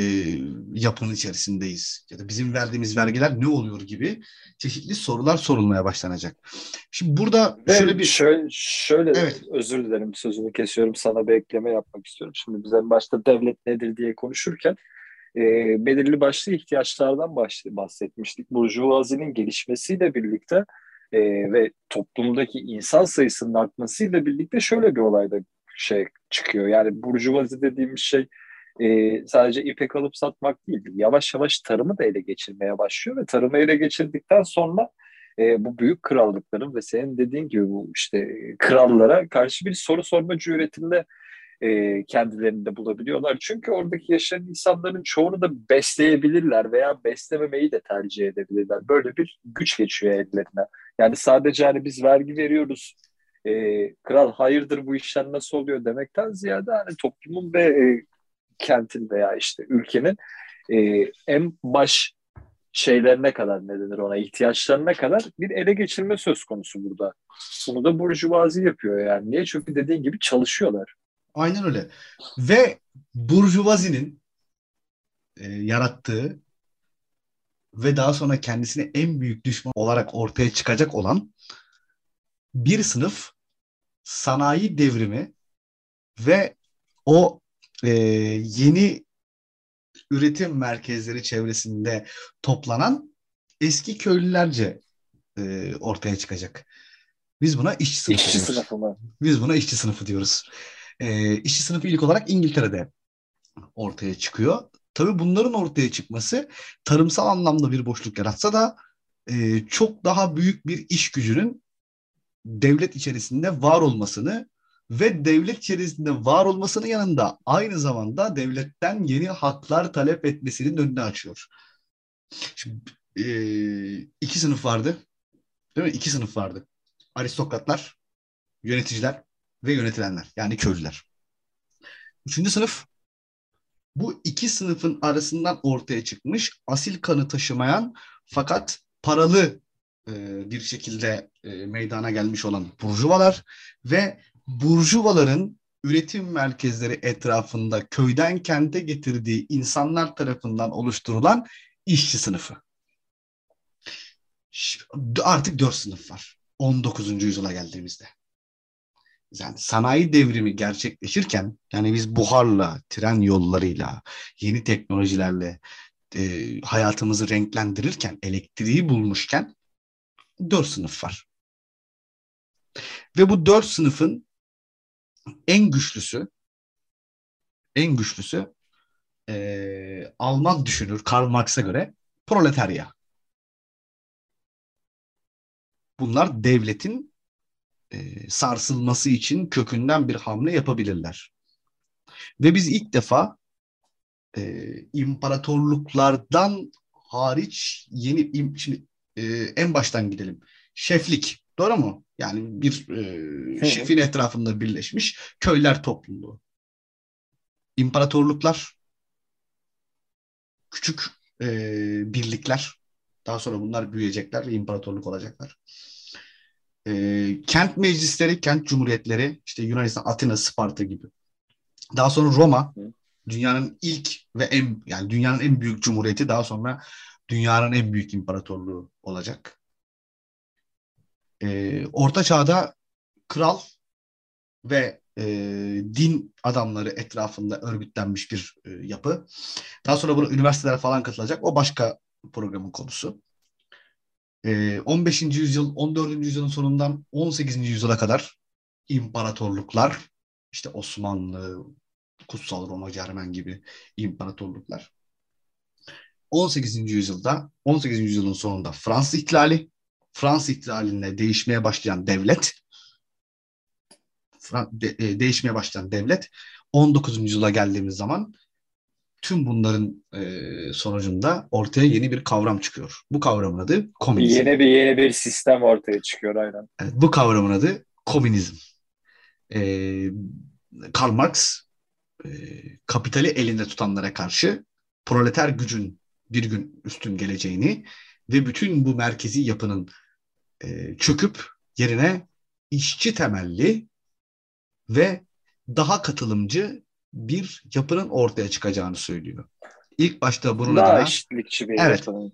yapının içerisindeyiz? Ya da bizim verdiğimiz vergiler ne oluyor gibi çeşitli sorular sorulmaya başlanacak. Şimdi burada Ve şöyle bir... Şöyle, şöyle evet. özür dilerim sözünü kesiyorum sana bir ekleme yapmak istiyorum. Şimdi biz en başta devlet nedir diye konuşurken e, belirli başlı ihtiyaçlardan bahsetmiştik. Burjuvazinin gelişmesiyle birlikte e, ve toplumdaki insan sayısının artmasıyla birlikte şöyle bir olayda şey çıkıyor. Yani burjuvazi dediğimiz şey e, sadece ipek alıp satmak değil. Yavaş yavaş tarımı da ele geçirmeye başlıyor ve tarımı ele geçirdikten sonra e, bu büyük krallıkların ve senin dediğin gibi bu işte krallara karşı bir soru sorma cüretinde e, kendilerinde bulabiliyorlar. Çünkü oradaki yaşayan insanların çoğunu da besleyebilirler veya beslememeyi de tercih edebilirler. Böyle bir güç geçiyor ellerine. Yani sadece hani biz vergi veriyoruz, e, kral hayırdır bu işler nasıl oluyor demekten ziyade hani toplumun ve e, kentin veya işte ülkenin e, en baş şeylerine kadar ne denir ona ihtiyaçlarına kadar bir ele geçirme söz konusu burada. Bunu da burjuvazi yapıyor yani. Niye? Çünkü dediğin gibi çalışıyorlar. Aynen öyle. Ve burjuvazinin e, yarattığı ve daha sonra kendisine en büyük düşman olarak ortaya çıkacak olan bir sınıf sanayi devrimi ve o e, yeni üretim merkezleri çevresinde toplanan eski köylülerce e, ortaya çıkacak. Biz buna işçi sınıfı İşçi diyoruz. sınıfı mı? Biz buna işçi sınıfı diyoruz. Ee, işçi sınıfı ilk olarak İngiltere'de ortaya çıkıyor. Tabii bunların ortaya çıkması tarımsal anlamda bir boşluk yaratsa da e, çok daha büyük bir iş gücünün devlet içerisinde var olmasını ve devlet içerisinde var olmasının yanında aynı zamanda devletten yeni haklar talep etmesinin önünü açıyor. Şimdi e, iki sınıf vardı. Değil mi? İki sınıf vardı. Aristokratlar, yöneticiler ve yönetilenler. Yani köylüler. Üçüncü sınıf bu iki sınıfın arasından ortaya çıkmış asil kanı taşımayan fakat paralı e, bir şekilde e, meydana gelmiş olan burjuvalar ve burjuvaların üretim merkezleri etrafında köyden kente getirdiği insanlar tarafından oluşturulan işçi sınıfı. Artık dört sınıf var. 19. yüzyıla geldiğimizde. Yani sanayi devrimi gerçekleşirken yani biz buharla, tren yollarıyla, yeni teknolojilerle e, hayatımızı renklendirirken, elektriği bulmuşken dört sınıf var. Ve bu dört sınıfın en güçlüsü en güçlüsü e, Alman düşünür Karl Marx'a göre proletarya. Bunlar devletin e, sarsılması için kökünden bir hamle yapabilirler. Ve biz ilk defa e, imparatorluklardan hariç yeni şimdi e, en baştan gidelim. Şeflik, doğru mu? Yani bir e, şefin etrafında birleşmiş köyler topluluğu. İmparatorluklar, küçük e, birlikler, daha sonra bunlar büyüyecekler ve imparatorluk olacaklar. E, kent meclisleri, kent cumhuriyetleri, işte Yunanistan, Atina, Sparta gibi. Daha sonra Roma, dünyanın ilk ve en yani dünyanın en büyük cumhuriyeti, daha sonra dünyanın en büyük imparatorluğu olacak. E, Orta Çağ'da kral ve e, din adamları etrafında örgütlenmiş bir e, yapı. Daha sonra buna üniversiteler falan katılacak. O başka programın konusu. E, 15. yüzyıl, 14. yüzyılın sonundan 18. yüzyıla kadar imparatorluklar, işte Osmanlı, Kutsal Roma, Cermen gibi imparatorluklar. 18. yüzyılda, 18. yüzyılın sonunda Fransız ihtilali, Fransız ihtilalinde değişmeye başlayan devlet, de, e, değişmeye başlayan devlet 19. yüzyıla geldiğimiz zaman tüm bunların e, sonucunda ortaya yeni bir kavram çıkıyor. Bu kavramın adı komünizm. Yeni bir yeni bir sistem ortaya çıkıyor aynen. Evet, bu kavramın adı komünizm. E, Karl Marx e, kapitali elinde tutanlara karşı proleter gücün bir gün üstün geleceğini ve bütün bu merkezi yapının e, çöküp yerine işçi temelli ve daha katılımcı bir yapının ortaya çıkacağını söylüyor. İlk başta bunun daha adına bir evet, yapının.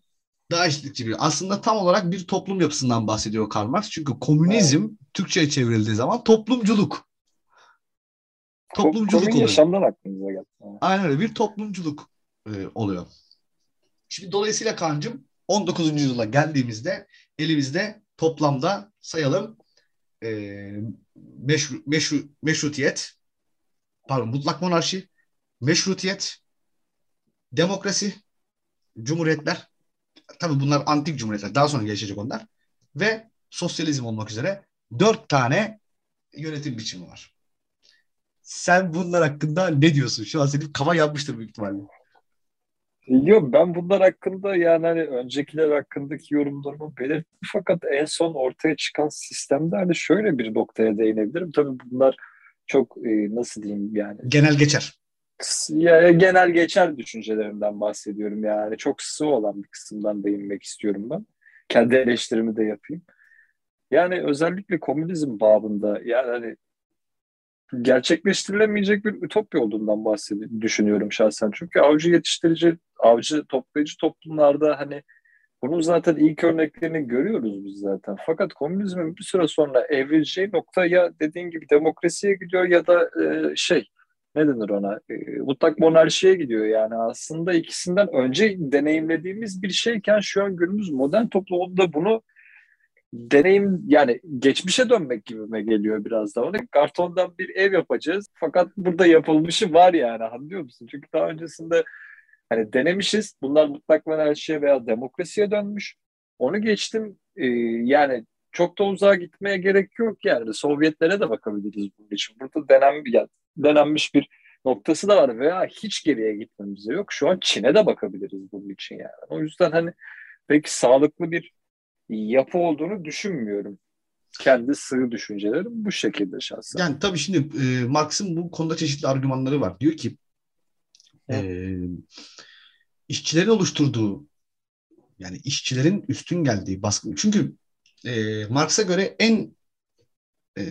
daha eşitlikçi bir aslında tam olarak bir toplum yapısından bahsediyor Karl Marx. Çünkü komünizm evet. Türkçe'ye çevrildiği zaman toplumculuk. Toplumculuk oluyor. yaşamdan aklınıza geldi. Aynen öyle bir toplumculuk e, oluyor. Şimdi dolayısıyla Kaan'cığım 19. yüzyıla geldiğimizde elimizde toplamda sayalım e, meşru, meşru, meşrutiyet, pardon mutlak monarşi, meşrutiyet, demokrasi, cumhuriyetler, tabii bunlar antik cumhuriyetler, daha sonra gelişecek onlar ve sosyalizm olmak üzere dört tane yönetim biçimi var. Sen bunlar hakkında ne diyorsun? Şu an senin kafa yanmıştır büyük ihtimalle. Yok ben bunlar hakkında yani hani öncekiler hakkındaki yorumlarımı belirttim fakat en son ortaya çıkan sistemde hani şöyle bir noktaya değinebilirim. Tabii bunlar çok e, nasıl diyeyim yani. Genel geçer. Ya, genel geçer düşüncelerimden bahsediyorum yani. Çok sığ olan bir kısımdan değinmek istiyorum ben. Kendi eleştirimi de yapayım. Yani özellikle komünizm babında yani hani gerçekleştirilemeyecek bir ütopya olduğundan bahsediyorum düşünüyorum şahsen. Çünkü avcı yetiştirici, avcı toplayıcı toplumlarda hani bunun zaten ilk örneklerini görüyoruz biz zaten. Fakat komünizmin bir süre sonra evrileceği nokta ya dediğin gibi demokrasiye gidiyor ya da e, şey ne denir ona e, monarşiye gidiyor yani aslında ikisinden önce deneyimlediğimiz bir şeyken şu an günümüz modern toplumda bunu deneyim yani geçmişe dönmek gibime geliyor biraz da. Onu kartondan bir ev yapacağız. Fakat burada yapılmışı var yani anlıyor musun? Çünkü daha öncesinde hani denemişiz. Bunlar mutlak enerjiye veya demokrasiye dönmüş. Onu geçtim. Ee, yani çok da uzağa gitmeye gerek yok yani. Sovyetlere de bakabiliriz bunun için. Burada denen, yani denenmiş bir noktası da var veya hiç geriye gitmemize yok. Şu an Çin'e de bakabiliriz bunun için yani. O yüzden hani pek sağlıklı bir yapı olduğunu düşünmüyorum. Kendi sığ düşüncelerim bu şekilde şahsen. Yani tabii şimdi e, Marx'ın bu konuda çeşitli argümanları var. Diyor ki e, işçilerin oluşturduğu yani işçilerin üstün geldiği baskı. Çünkü e, Marx'a göre en e,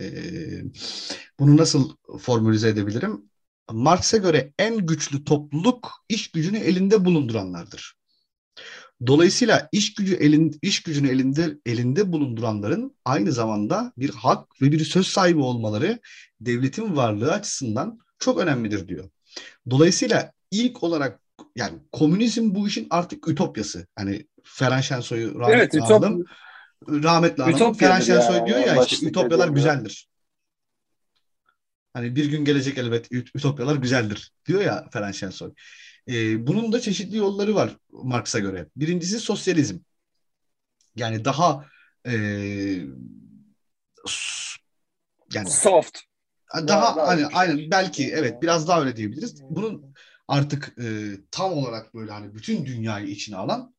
bunu nasıl formülize edebilirim? Marx'a göre en güçlü topluluk iş gücünü elinde bulunduranlardır. Dolayısıyla iş gücü elin iş gücünü elinde elinde bulunduranların aynı zamanda bir hak ve bir söz sahibi olmaları devletin varlığı açısından çok önemlidir diyor. Dolayısıyla ilk olarak yani komünizm bu işin artık ütopyası. Hani Ferhan Şensoy'u rahmetli evet, aldım. Rahmetli aldım. Ferhan Şensoy yani, diyor ya işte ütopyalar güzeldir. Hani bir gün gelecek elbet ütopyalar güzeldir diyor ya Ferhan Şensoy. E, bunun da çeşitli yolları var Marx'a göre. Birincisi sosyalizm. Yani daha e, yani soft. Daha, daha hani aynen belki evet biraz daha öyle diyebiliriz. Bunun artık e, tam olarak böyle hani bütün dünyayı içine alan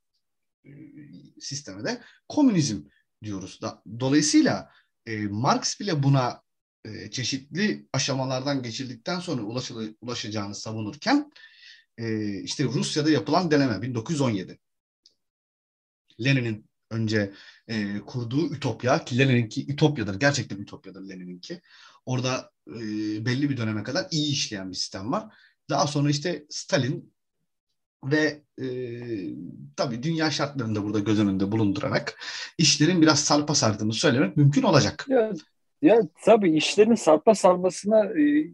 e, sisteme de komünizm diyoruz. Da, dolayısıyla e, Marx bile buna e, çeşitli aşamalardan geçirdikten sonra ulaşıl- ulaşacağını savunurken e, işte Rusya'da yapılan deneme 1917. Lenin'in önce e, kurduğu Ütopya ki Lenin'inki Ütopya'dır. Gerçekten Ütopya'dır Lenin'inki. Orada e, belli bir döneme kadar iyi işleyen bir sistem var. Daha sonra işte Stalin ve e, tabii dünya şartlarında burada göz önünde bulundurarak işlerin biraz sarpa sardığını söylemek mümkün olacak. Ya, ya tabii işlerin sarpa sarmasına e,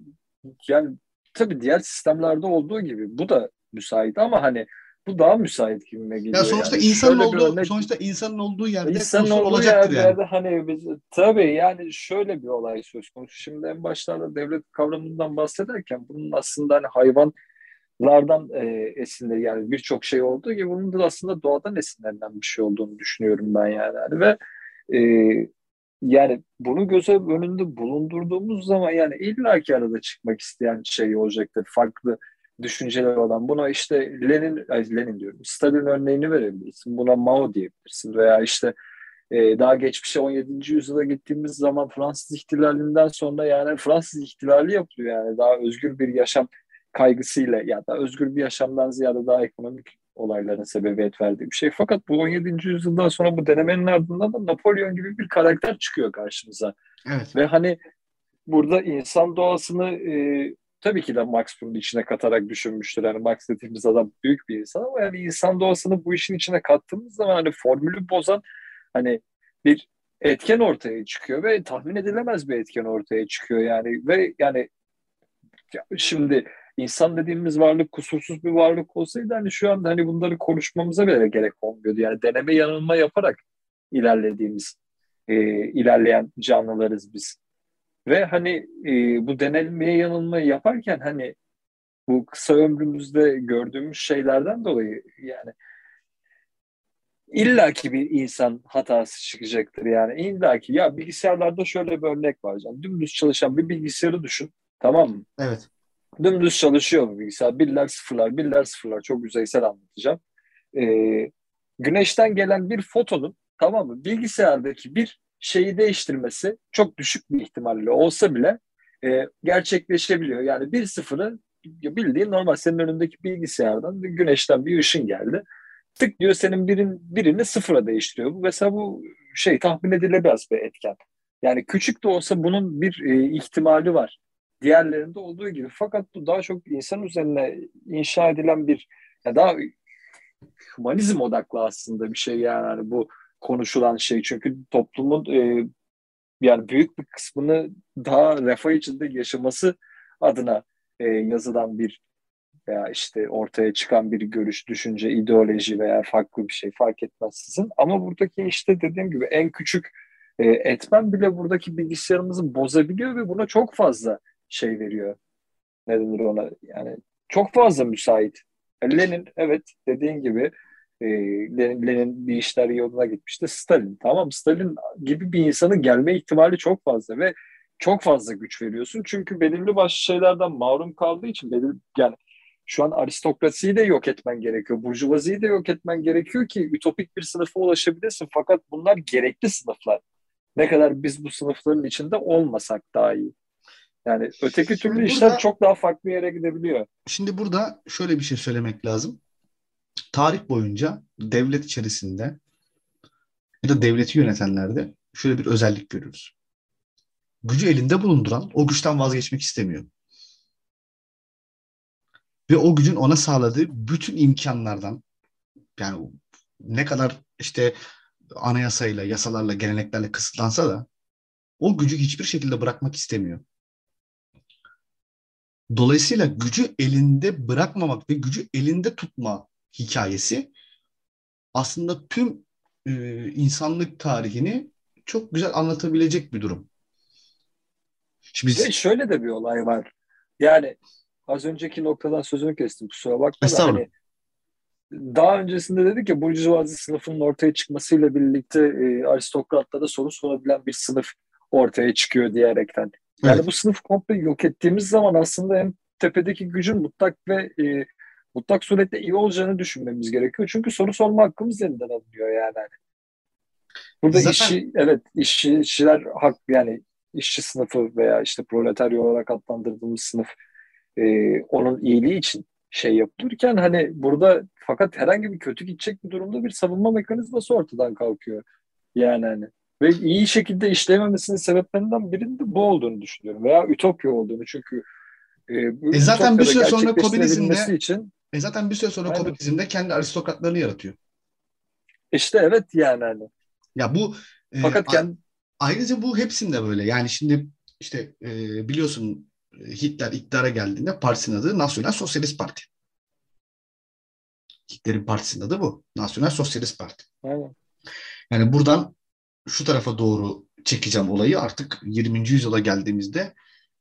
yani tabii diğer sistemlerde olduğu gibi bu da müsait ama hani bu daha müsait gibime geliyor. Ya sonuçta yani. insanın şöyle olduğu örnek, sonuçta insanın olduğu yerde insanın olduğu olacaktır yerde, yani. hani biz, tabii yani şöyle bir olay söz konusu. Şimdi en başlarda devlet kavramından bahsederken bunun aslında hani hayvanlardan e, esinler yani birçok şey olduğu gibi bunun da aslında doğadan esinlenen bir şey olduğunu düşünüyorum ben yani. yani ve e, yani bunu göze önünde bulundurduğumuz zaman yani illaki arada çıkmak isteyen şey olacaktır. Farklı düşünceler olan. Buna işte Lenin, ay Lenin diyorum, Stalin örneğini verebilirsin. Buna Mao diyebilirsin. Veya işte e, daha geçmişe 17. yüzyıla gittiğimiz zaman Fransız ihtilalinden sonra yani Fransız ihtilali yapılıyor yani daha özgür bir yaşam kaygısıyla ya da özgür bir yaşamdan ziyade daha ekonomik olayların sebebiyet verdiği bir şey. Fakat bu 17. yüzyıldan sonra bu denemenin ardından da Napolyon gibi bir karakter çıkıyor karşımıza. Evet. Ve hani burada insan doğasını e, tabii ki de Max bunun içine katarak düşünmüştür. Yani Max dediğimiz adam büyük bir insan ama yani insan doğasını bu işin içine kattığımız zaman hani formülü bozan hani bir etken ortaya çıkıyor ve tahmin edilemez bir etken ortaya çıkıyor yani ve yani şimdi insan dediğimiz varlık kusursuz bir varlık olsaydı hani şu anda hani bunları konuşmamıza bile gerek olmuyordu. Yani deneme yanılma yaparak ilerlediğimiz, e, ilerleyen canlılarız biz. Ve hani e, bu denelmeye yanılma yaparken hani bu kısa ömrümüzde gördüğümüz şeylerden dolayı yani illaki bir insan hatası çıkacaktır yani illaki ya bilgisayarlarda şöyle bir örnek var canım dümdüz çalışan bir bilgisayarı düşün tamam mı? Evet. Dümdüz çalışıyor bu bilgisayar. Birler sıfırlar, birler sıfırlar. Çok yüzeysel anlatacağım. Ee, güneşten gelen bir fotonun tamam mı? Bilgisayardaki bir şeyi değiştirmesi çok düşük bir ihtimalle olsa bile e, gerçekleşebiliyor. Yani bir sıfırı bildiğin normal senin önündeki bilgisayardan güneşten bir ışın geldi. Tık diyor senin birin, birini sıfıra değiştiriyor. Bu mesela bu şey tahmin edilemez bir etken. Yani küçük de olsa bunun bir e, ihtimali var diğerlerinde olduğu gibi. Fakat bu daha çok insan üzerine inşa edilen bir ya daha humanizm odaklı aslında bir şey yani hani bu konuşulan şey. Çünkü toplumun e, yani büyük bir kısmını daha refah içinde yaşaması adına e, yazılan bir veya işte ortaya çıkan bir görüş, düşünce, ideoloji veya farklı bir şey fark etmez sizin. Ama buradaki işte dediğim gibi en küçük e, etmen bile buradaki bilgisayarımızı bozabiliyor ve buna çok fazla şey veriyor. Ne denir ona? Yani çok fazla müsait. Lenin evet dediğin gibi e, Lenin, bir işler yoluna gitmişti. Stalin tamam Stalin gibi bir insanın gelme ihtimali çok fazla ve çok fazla güç veriyorsun. Çünkü belirli başlı şeylerden mahrum kaldığı için belirli, yani şu an aristokrasiyi de yok etmen gerekiyor. Burjuvaziyi de yok etmen gerekiyor ki ütopik bir sınıfa ulaşabilirsin. Fakat bunlar gerekli sınıflar. Ne kadar biz bu sınıfların içinde olmasak daha iyi. Yani öteki türlü burada, işler çok daha farklı yere gidebiliyor. Şimdi burada şöyle bir şey söylemek lazım. Tarih boyunca devlet içerisinde ya da devleti yönetenlerde şöyle bir özellik görürüz. Gücü elinde bulunduran o güçten vazgeçmek istemiyor. Ve o gücün ona sağladığı bütün imkanlardan yani ne kadar işte anayasayla, yasalarla, geleneklerle kısıtlansa da o gücü hiçbir şekilde bırakmak istemiyor. Dolayısıyla gücü elinde bırakmamak ve gücü elinde tutma hikayesi aslında tüm e, insanlık tarihini çok güzel anlatabilecek bir durum. Şimdi biz... şöyle de bir olay var. Yani az önceki noktadan sözünü kestim kusura bakma da hani daha öncesinde dedik ya burjuvazi sınıfının ortaya çıkmasıyla birlikte e, aristokratlara soru sorabilen bir sınıf ortaya çıkıyor diyerekten. Yani evet. bu sınıf komple yok ettiğimiz zaman aslında en tepedeki gücün mutlak ve e, mutlak surette iyi olacağını düşünmemiz gerekiyor. Çünkü soru sorma hakkımız elinden alınıyor yani. Hani. Burada Zaten... işçi, evet işçi, işçiler hak yani işçi sınıfı veya işte proletarya olarak adlandırdığımız sınıf e, onun iyiliği için şey yapılırken hani burada fakat herhangi bir kötü gidecek bir durumda bir savunma mekanizması ortadan kalkıyor. Yani hani ve iyi şekilde işleyememesinin sebeplerinden birinin de bu olduğunu düşünüyorum. Veya ütopya olduğunu çünkü e, e zaten bir süre sonra komünizmde için e zaten bir süre sonra aynen. komünizmde kendi aristokratlarını yaratıyor. İşte evet yani hani. Ya bu e, fakat e, kendi... ayrıca bu hepsinde böyle. Yani şimdi işte e, biliyorsun Hitler iktidara geldiğinde partisinin adı Nasyonel Sosyalist Parti. Hitler'in partisinin adı bu. Nasyonel Sosyalist Parti. Aynen. Yani buradan şu tarafa doğru çekeceğim olayı artık 20. yüzyıla geldiğimizde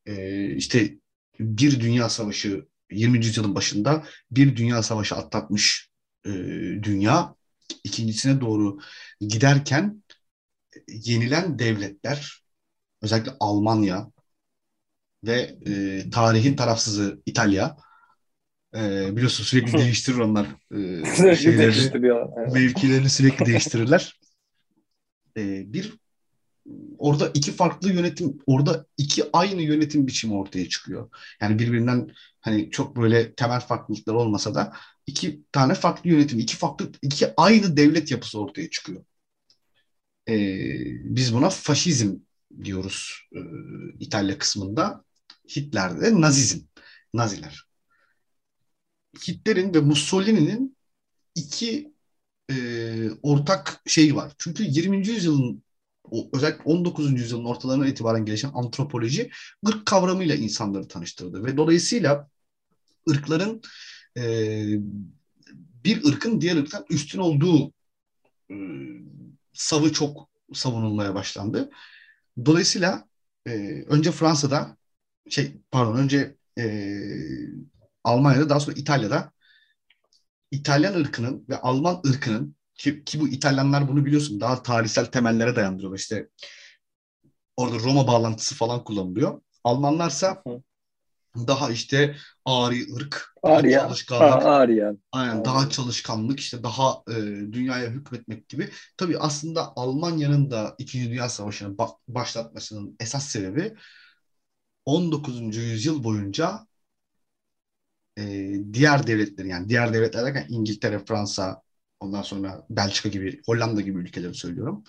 e, işte bir dünya savaşı 20. yüzyılın başında bir dünya savaşı atlatmış e, dünya ikincisine doğru giderken yenilen devletler özellikle Almanya ve e, tarihin tarafsızı İtalya e, biliyorsun sürekli değiştirir onlar e, sürekli. Evet. Mevkilerini sürekli değiştirirler. E, bir orada iki farklı yönetim, orada iki aynı yönetim biçimi ortaya çıkıyor. Yani birbirinden hani çok böyle temel farklılıklar olmasa da iki tane farklı yönetim, iki farklı, iki aynı devlet yapısı ortaya çıkıyor. Ee, biz buna faşizm diyoruz e, İtalya kısmında. Hitler'de Nazizm, Naziler. Hitler'in ve Mussolini'nin iki e, ortak şeyi var. Çünkü 20. yüzyılın özellikle 19. yüzyılın ortalarına itibaren gelişen antropoloji ırk kavramıyla insanları tanıştırdı ve dolayısıyla ırkların e, bir ırkın diğer ırktan üstün olduğu e, savı çok savunulmaya başlandı. Dolayısıyla e, önce Fransa'da şey pardon önce e, Almanya'da daha sonra İtalya'da İtalyan ırkının ve Alman ırkının ki, ki bu İtalyanlar bunu biliyorsun daha tarihsel temellere dayandırıyorlar. İşte orada Roma bağlantısı falan kullanılıyor. Almanlarsa daha işte ari ırk, Arya. çalışkanlık, Arya. Aynen, Arya. daha çalışkanlık, işte daha e, dünyaya hükmetmek gibi. Tabii aslında Almanya'nın da İkinci Dünya Savaşı'nı ba- başlatmasının esas sebebi 19. yüzyıl boyunca e, diğer devletlerin yani diğer devletler derken İngiltere, Fransa, ondan sonra Belçika gibi, Hollanda gibi ülkeleri söylüyorum.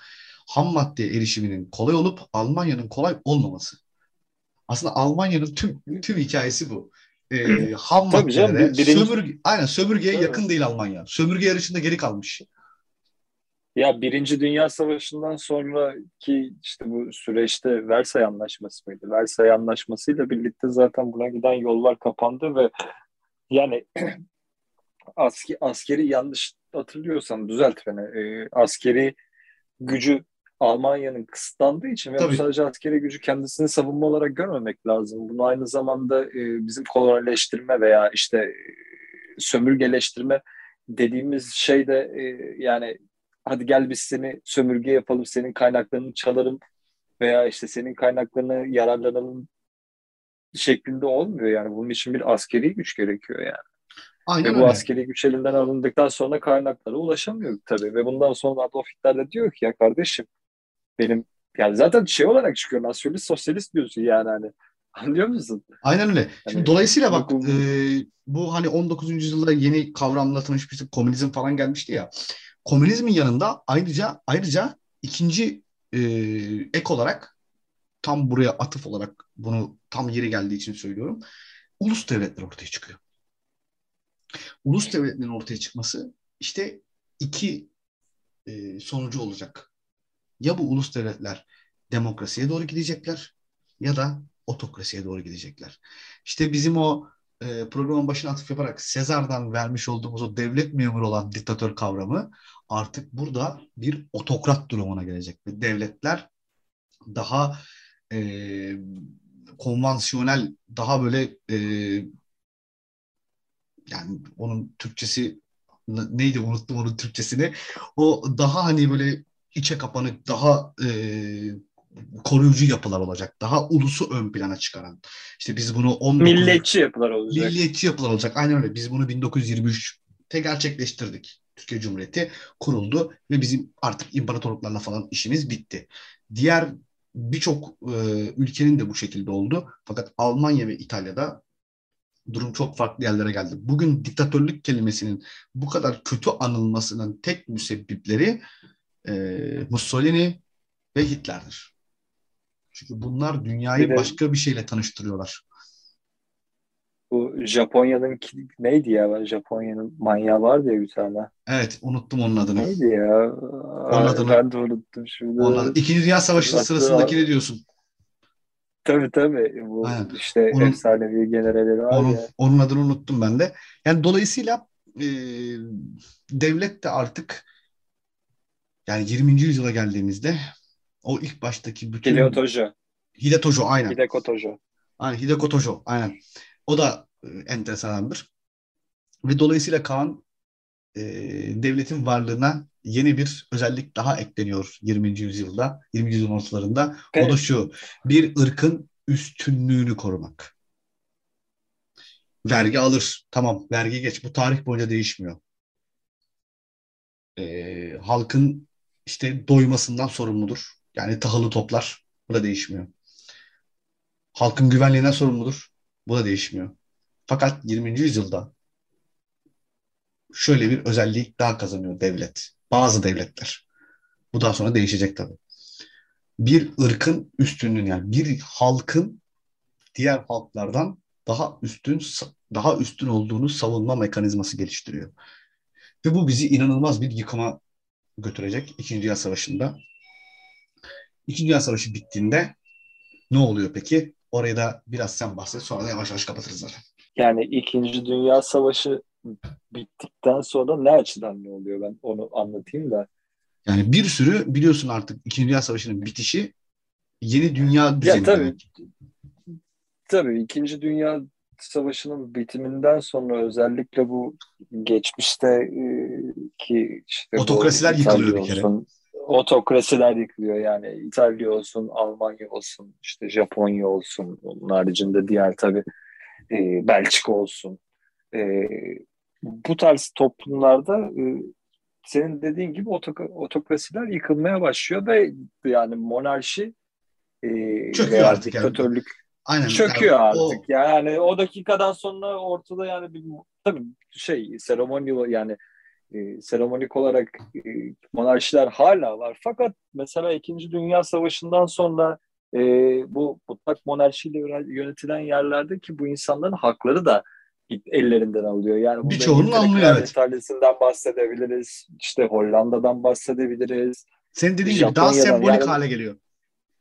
Ham maddeye erişiminin kolay olup Almanya'nın kolay olmaması. Aslında Almanya'nın tüm tüm hikayesi bu. Ee, ham maddelere, birinci... sömürge, aynen sömürgeye evet. yakın değil Almanya. Sömürge yarışında geri kalmış. Ya Birinci Dünya Savaşı'ndan sonraki işte bu süreçte Versay Anlaşması mıydı? Versay Anlaşması'yla birlikte zaten buna giden yollar kapandı ve Yani aski, askeri yanlış hatırlıyorsam düzelt beni. E, askeri gücü Almanya'nın kısıtlandığı için ve sadece askeri gücü kendisini savunma olarak görmemek lazım. Bunu aynı zamanda e, bizim kolonileştirme veya işte e, sömürgeleştirme dediğimiz şey de e, yani hadi gel biz seni sömürge yapalım, senin kaynaklarını çalarım veya işte senin kaynaklarını yararlanalım şeklinde olmuyor yani. Bunun için bir askeri güç gerekiyor yani. Aynen ve bu askeri güç elinden alındıktan sonra kaynaklara ulaşamıyor tabii. Ve bundan sonra Adolf Hitler de diyor ki ya kardeşim benim yani zaten şey olarak çıkıyor nasyonalist sosyalist diyorsun yani hani anlıyor musun? Aynen öyle. Şimdi hani, dolayısıyla bak bu, e, bu hani 19. yüzyılda yeni kavramla tanışmıştık. Komünizm falan gelmişti ya. Komünizmin yanında ayrıca ayrıca ikinci e, ek olarak tam buraya atıf olarak bunu tam yeri geldiği için söylüyorum. Ulus devletler ortaya çıkıyor. Ulus devletlerin ortaya çıkması işte iki e, sonucu olacak. Ya bu ulus devletler demokrasiye doğru gidecekler ya da otokrasiye doğru gidecekler. İşte bizim o e, programın başına atıf yaparak Sezar'dan vermiş olduğumuz o devlet memuru olan diktatör kavramı artık burada bir otokrat durumuna gelecek. Ve devletler daha e, konvansiyonel, daha böyle e, yani onun Türkçesi neydi unuttum onun Türkçesini. O daha hani böyle içe kapanık, daha e, koruyucu yapılar olacak. Daha ulusu ön plana çıkaran. İşte biz bunu 19... Milliyetçi yapılar olacak. Milliyetçi yapılar olacak. Aynen öyle. Biz bunu 1923'te gerçekleştirdik. Türkiye Cumhuriyeti kuruldu ve bizim artık imparatorluklarla falan işimiz bitti. Diğer birçok e, ülkenin de bu şekilde oldu. Fakat Almanya ve İtalya'da durum çok farklı yerlere geldi. Bugün diktatörlük kelimesinin bu kadar kötü anılmasının tek müsebbipleri e, Mussolini ve Hitler'dir. Çünkü bunlar dünyayı bir başka bir şeyle tanıştırıyorlar. Bu Japonya'nın neydi ya? Japonya'nın manyağı vardı ya bir tane. Evet unuttum onun adını. Neydi ya? Onun adını. Ben de unuttum şimdi. Onun adını. İkinci Dünya Savaşı Hatta, sırasındaki ne diyorsun? Tabii tabii. Bu Aynen. işte onun, efsanevi generalleri var onun, ya. Onun adını unuttum ben de. Yani dolayısıyla e, devlet de artık yani 20. yüzyıla geldiğimizde o ilk baştaki bütün... Hideo Tojo. Hideo Tojo aynen. Hideko Tojo. Aynen Hideko Tojo aynen. O da e, enteresandır. Ve dolayısıyla Kaan e, devletin varlığına yeni bir özellik daha ekleniyor 20. yüzyılda, 20. yüzyılın ortalarında. Evet. O da şu, bir ırkın üstünlüğünü korumak. Vergi alır. Tamam, vergi geç. Bu tarih boyunca değişmiyor. E, halkın işte doymasından sorumludur. Yani tahılı toplar. Bu da değişmiyor. Halkın güvenliğinden sorumludur. Bu da değişmiyor. Fakat 20. yüzyılda şöyle bir özellik daha kazanıyor devlet. Bazı devletler. Bu daha sonra değişecek tabii. Bir ırkın üstünlüğün yani bir halkın diğer halklardan daha üstün daha üstün olduğunu savunma mekanizması geliştiriyor. Ve bu bizi inanılmaz bir yıkıma götürecek İkinci Dünya Savaşı'nda. İkinci Dünya Savaşı bittiğinde ne oluyor peki? Orayı da biraz sen bahset sonra da yavaş yavaş kapatırız zaten. Yani İkinci Dünya Savaşı bittikten sonra ne açıdan ne oluyor ben onu anlatayım da. Yani bir sürü biliyorsun artık İkinci Dünya Savaşı'nın bitişi yeni dünya düzeni. Ya, tabii, demek. tabii İkinci Dünya Savaşı'nın bitiminden sonra özellikle bu geçmişte e, ki işte otokrasiler yıkılıyor bir kere. Olsun, otokrasiler yıkılıyor yani İtalya olsun, Almanya olsun, işte Japonya olsun, onun haricinde diğer tabii e, Belçika olsun. E, bu tarz toplumlarda e, senin dediğin gibi otok otokrasiler yıkılmaya başlıyor ve yani monarşi e, Çöküyor artık diktatörlük yani. Aynen. çöküyor yani, artık. O... Yani o dakikadan sonra ortada yani bir tabii şey seremoni yani e, seremonik olarak e, monarşiler hala var. Fakat mesela İkinci Dünya Savaşı'ndan sonra e, bu mutlak monarşiyle yönetilen yerlerde ki bu insanların hakları da ellerinden alıyor. Yani birçoğunun alınıyor evet. İtalya'sından bahsedebiliriz. İşte Hollanda'dan bahsedebiliriz. Senin dediğin gibi daha sembolik yani, hale geliyor.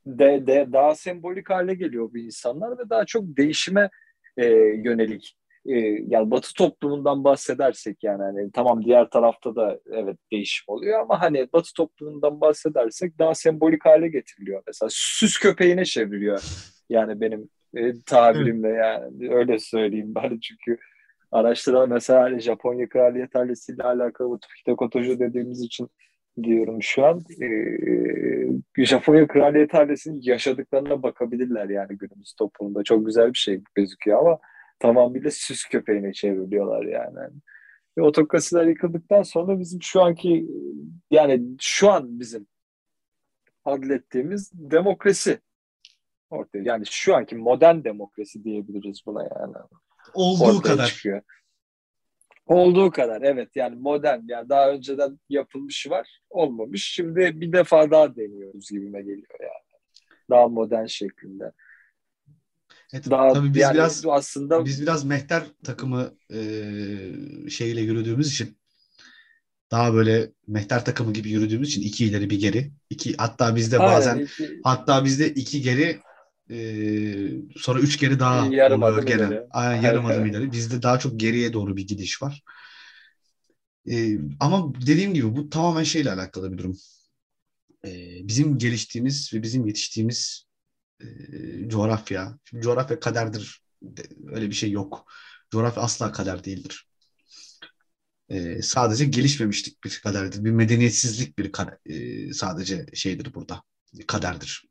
De, de, daha sembolik hale geliyor bu insanlar ve daha çok değişime e, yönelik e, yani Batı toplumundan bahsedersek yani hani tamam diğer tarafta da evet değişim oluyor ama hani Batı toplumundan bahsedersek daha sembolik hale getiriliyor. Mesela süs köpeğine çevriliyor. Yani benim e, tabirimle yani öyle söyleyeyim ben çünkü araştıran mesela hani Japonya kraliyet ailesiyle alakalı Hitakotojo dediğimiz için diyorum şu an. Ee, Japonya kraliyet ailesinin yaşadıklarına bakabilirler yani günümüz toplumunda. Çok güzel bir şey gözüküyor ama tamamıyla süs köpeğine çevriliyorlar yani. Ve otokrasiler yıkıldıktan sonra bizim şu anki yani şu an bizim adlettiğimiz demokrasi ortaya. Yani şu anki modern demokrasi diyebiliriz buna yani. Olduğu ortaya kadar. Çıkıyor. Olduğu kadar evet yani modern yani daha önceden yapılmış var olmamış. Şimdi bir defa daha deniyoruz gibime geliyor yani. Daha modern şeklinde. Evet, daha, tabii biz yani biraz aslında biz biraz mehter takımı e, şeyle yürüdüğümüz için daha böyle mehter takımı gibi yürüdüğümüz için iki ileri bir geri. iki hatta bizde bazen iki, hatta bizde iki geri e, sonra üç geri daha yarım oluyor gene. Ileri. Aynen yarım adım ileri. Bizde daha çok geriye doğru bir gidiş var. E, ama dediğim gibi bu tamamen şeyle alakalı bir durum. E, bizim geliştiğimiz ve bizim yetiştiğimiz e, coğrafya. Şimdi coğrafya kaderdir. Öyle bir şey yok. Coğrafya asla kader değildir. E, sadece gelişmemişlik bir kaderdir. Bir medeniyetsizlik bir kader, e, sadece şeydir burada. Kaderdir.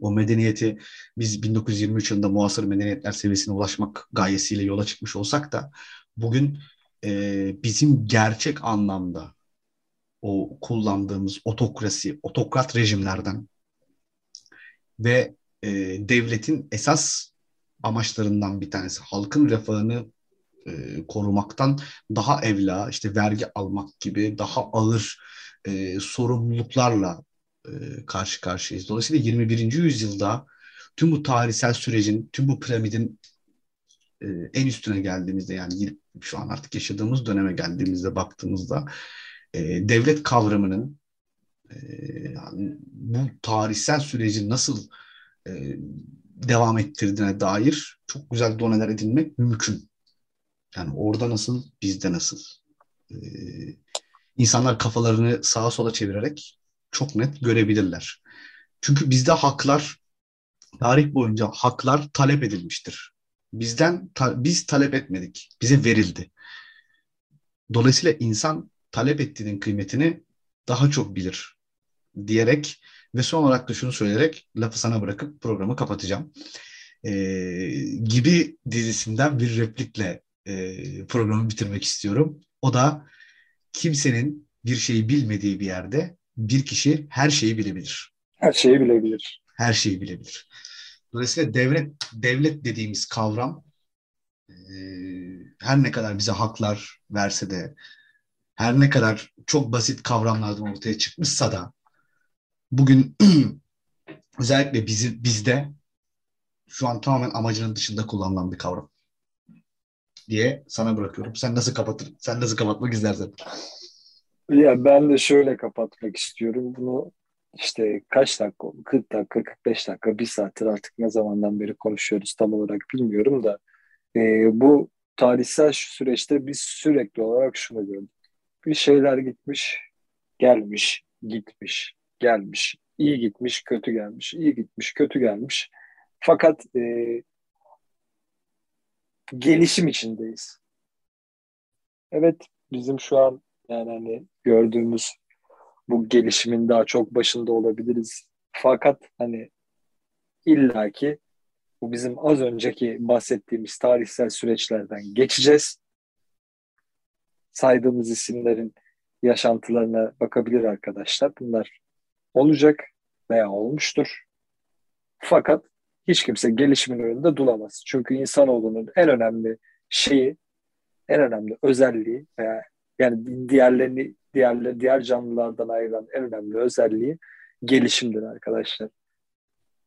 O medeniyeti biz 1923 yılında muasır medeniyetler seviyesine ulaşmak gayesiyle yola çıkmış olsak da bugün e, bizim gerçek anlamda o kullandığımız otokrasi, otokrat rejimlerden ve e, devletin esas amaçlarından bir tanesi halkın refahını e, korumaktan daha evla işte vergi almak gibi daha ağır e, sorumluluklarla e, karşı karşıyayız. Dolayısıyla 21. yüzyılda tüm bu tarihsel sürecin, tüm bu piramidin e, en üstüne geldiğimizde yani şu an artık yaşadığımız döneme geldiğimizde baktığımızda e, devlet kavramının e, yani bu tarihsel süreci nasıl e, devam ettirdiğine dair çok güzel doneler edinmek mümkün. Yani orada nasıl, bizde nasıl. E, insanlar kafalarını sağa sola çevirerek çok net görebilirler. Çünkü bizde haklar tarih boyunca haklar talep edilmiştir. Bizden ta, biz talep etmedik. Bize verildi. Dolayısıyla insan talep ettiğinin kıymetini daha çok bilir diyerek ve son olarak da şunu söyleyerek lafı sana bırakıp programı kapatacağım. Ee, gibi dizisinden bir replikle e, programı bitirmek istiyorum. O da kimsenin bir şeyi bilmediği bir yerde bir kişi her şeyi bilebilir. Her şeyi bilebilir. Her şeyi bilebilir. Dolayısıyla devlet devlet dediğimiz kavram e, her ne kadar bize haklar verse de her ne kadar çok basit kavramlardan ortaya çıkmışsa da bugün özellikle bizi bizde şu an tamamen amacının dışında kullanılan bir kavram diye sana bırakıyorum. Sen nasıl kapatır? Sen nasıl kapatmak istersen. Ya ben de şöyle kapatmak istiyorum. Bunu işte kaç dakika 40 dakika, 45 dakika, bir saattir artık ne zamandan beri konuşuyoruz tam olarak bilmiyorum da e, bu tarihsel süreçte biz sürekli olarak şunu gördük. Bir şeyler gitmiş, gelmiş, gitmiş, gelmiş, iyi gitmiş, kötü gelmiş, iyi gitmiş, kötü gelmiş. Fakat e, gelişim içindeyiz. Evet bizim şu an yani hani gördüğümüz bu gelişimin daha çok başında olabiliriz. Fakat hani illaki bu bizim az önceki bahsettiğimiz tarihsel süreçlerden geçeceğiz. Saydığımız isimlerin yaşantılarına bakabilir arkadaşlar. Bunlar olacak veya olmuştur. Fakat hiç kimse gelişimin önünde duramaz. Çünkü insanoğlunun en önemli şeyi, en önemli özelliği veya yani diğerlerini diğer diğer canlılardan ayıran en önemli özelliği gelişimdir arkadaşlar.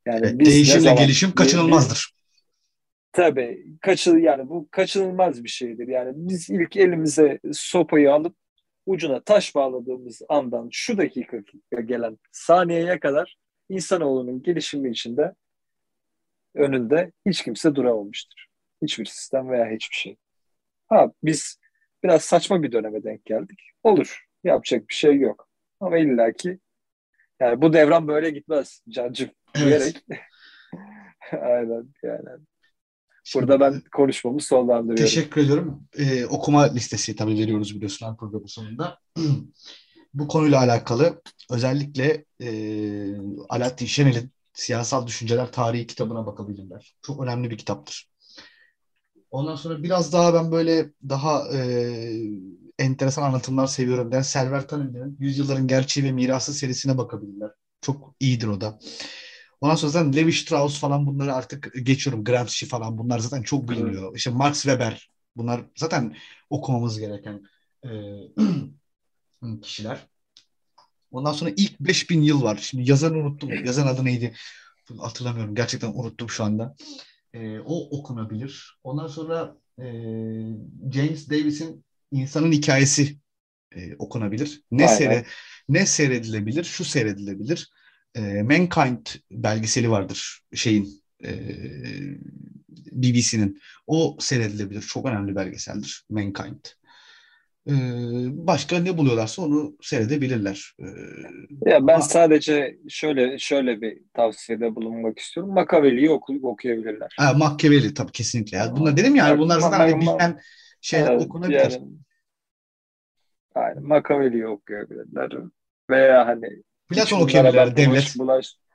Yani e, değişimle zaman, gelişim kaçınılmazdır. Tabii kaçın yani bu kaçınılmaz bir şeydir. Yani biz ilk elimize sopayı alıp ucuna taş bağladığımız andan şu dakika gelen saniyeye kadar insanoğlunun gelişimi içinde önünde hiç kimse duramamıştır. Hiçbir sistem veya hiçbir şey. Ha biz biraz saçma bir döneme denk geldik. Olur. Yapacak bir şey yok. Ama illaki yani bu devran böyle gitmez cancım Evet. diyerek. Aynen yani. Burada ben konuşmamı sonlandırıyorum. Teşekkür ediyorum. Ee, okuma listesi tabii veriyoruz biliyorsun her programın sonunda. Bu konuyla alakalı özellikle e, Alaaddin Şenel'in Siyasal Düşünceler Tarihi kitabına bakabilirler. Çok önemli bir kitaptır. Ondan sonra biraz daha ben böyle daha e, enteresan anlatımlar seviyorum. Ben Server Tanrı'nın Yüzyılların Gerçeği ve Mirası serisine bakabilirler. Çok iyidir o da. Ondan sonra zaten Levi Strauss falan bunları artık geçiyorum. Gramsci falan bunlar zaten çok biliniyor. İşte Max Weber bunlar zaten okumamız gereken e, kişiler. Ondan sonra ilk 5000 yıl var. Şimdi yazarını unuttum. Yazan adı neydi? Hatırlamıyorum. Gerçekten unuttum şu anda. E, o okunabilir. Ondan sonra e, James Davis'in İnsanın Hikayesi e, okunabilir. Ne Aynen. seyre, ne seyredilebilir? Şu seyredilebilir. E, Mankind belgeseli vardır şeyin e, BBC'nin. O seyredilebilir. Çok önemli belgeseldir. Mankind. E, başka ne buluyorlarsa onu seyredebilirler. E, Ya ben ama- sadece şöyle şöyle bir tavsiyede bulunmak istiyorum. Machiavelli'yi oku, okuyabilirler. Ha, Machiavelli tabii kesinlikle. Ya. Bunlar dedim ya bunlar zaten hani bilinen şeyler Evet, okunabilir. yani, aynen, Machiavelli'yi okuyabilirler. Veya hani Platon ben Devlet. bulaş, bulaş.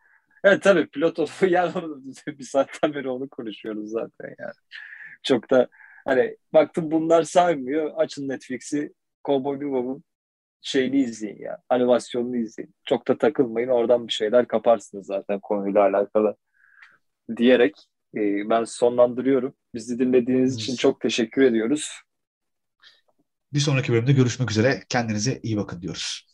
Evet tabii Platon yani bir saatten beri onu konuşuyoruz zaten yani. Çok da hani baktım bunlar saymıyor. Açın Netflix'i Cowboy Bebop'un şeyini izleyin ya. Animasyonunu izleyin. Çok da takılmayın. Oradan bir şeyler kaparsınız zaten konuyla alakalı. Diyerek e, ben sonlandırıyorum. Bizi dinlediğiniz için çok teşekkür ediyoruz. Bir sonraki bölümde görüşmek üzere. Kendinize iyi bakın diyoruz.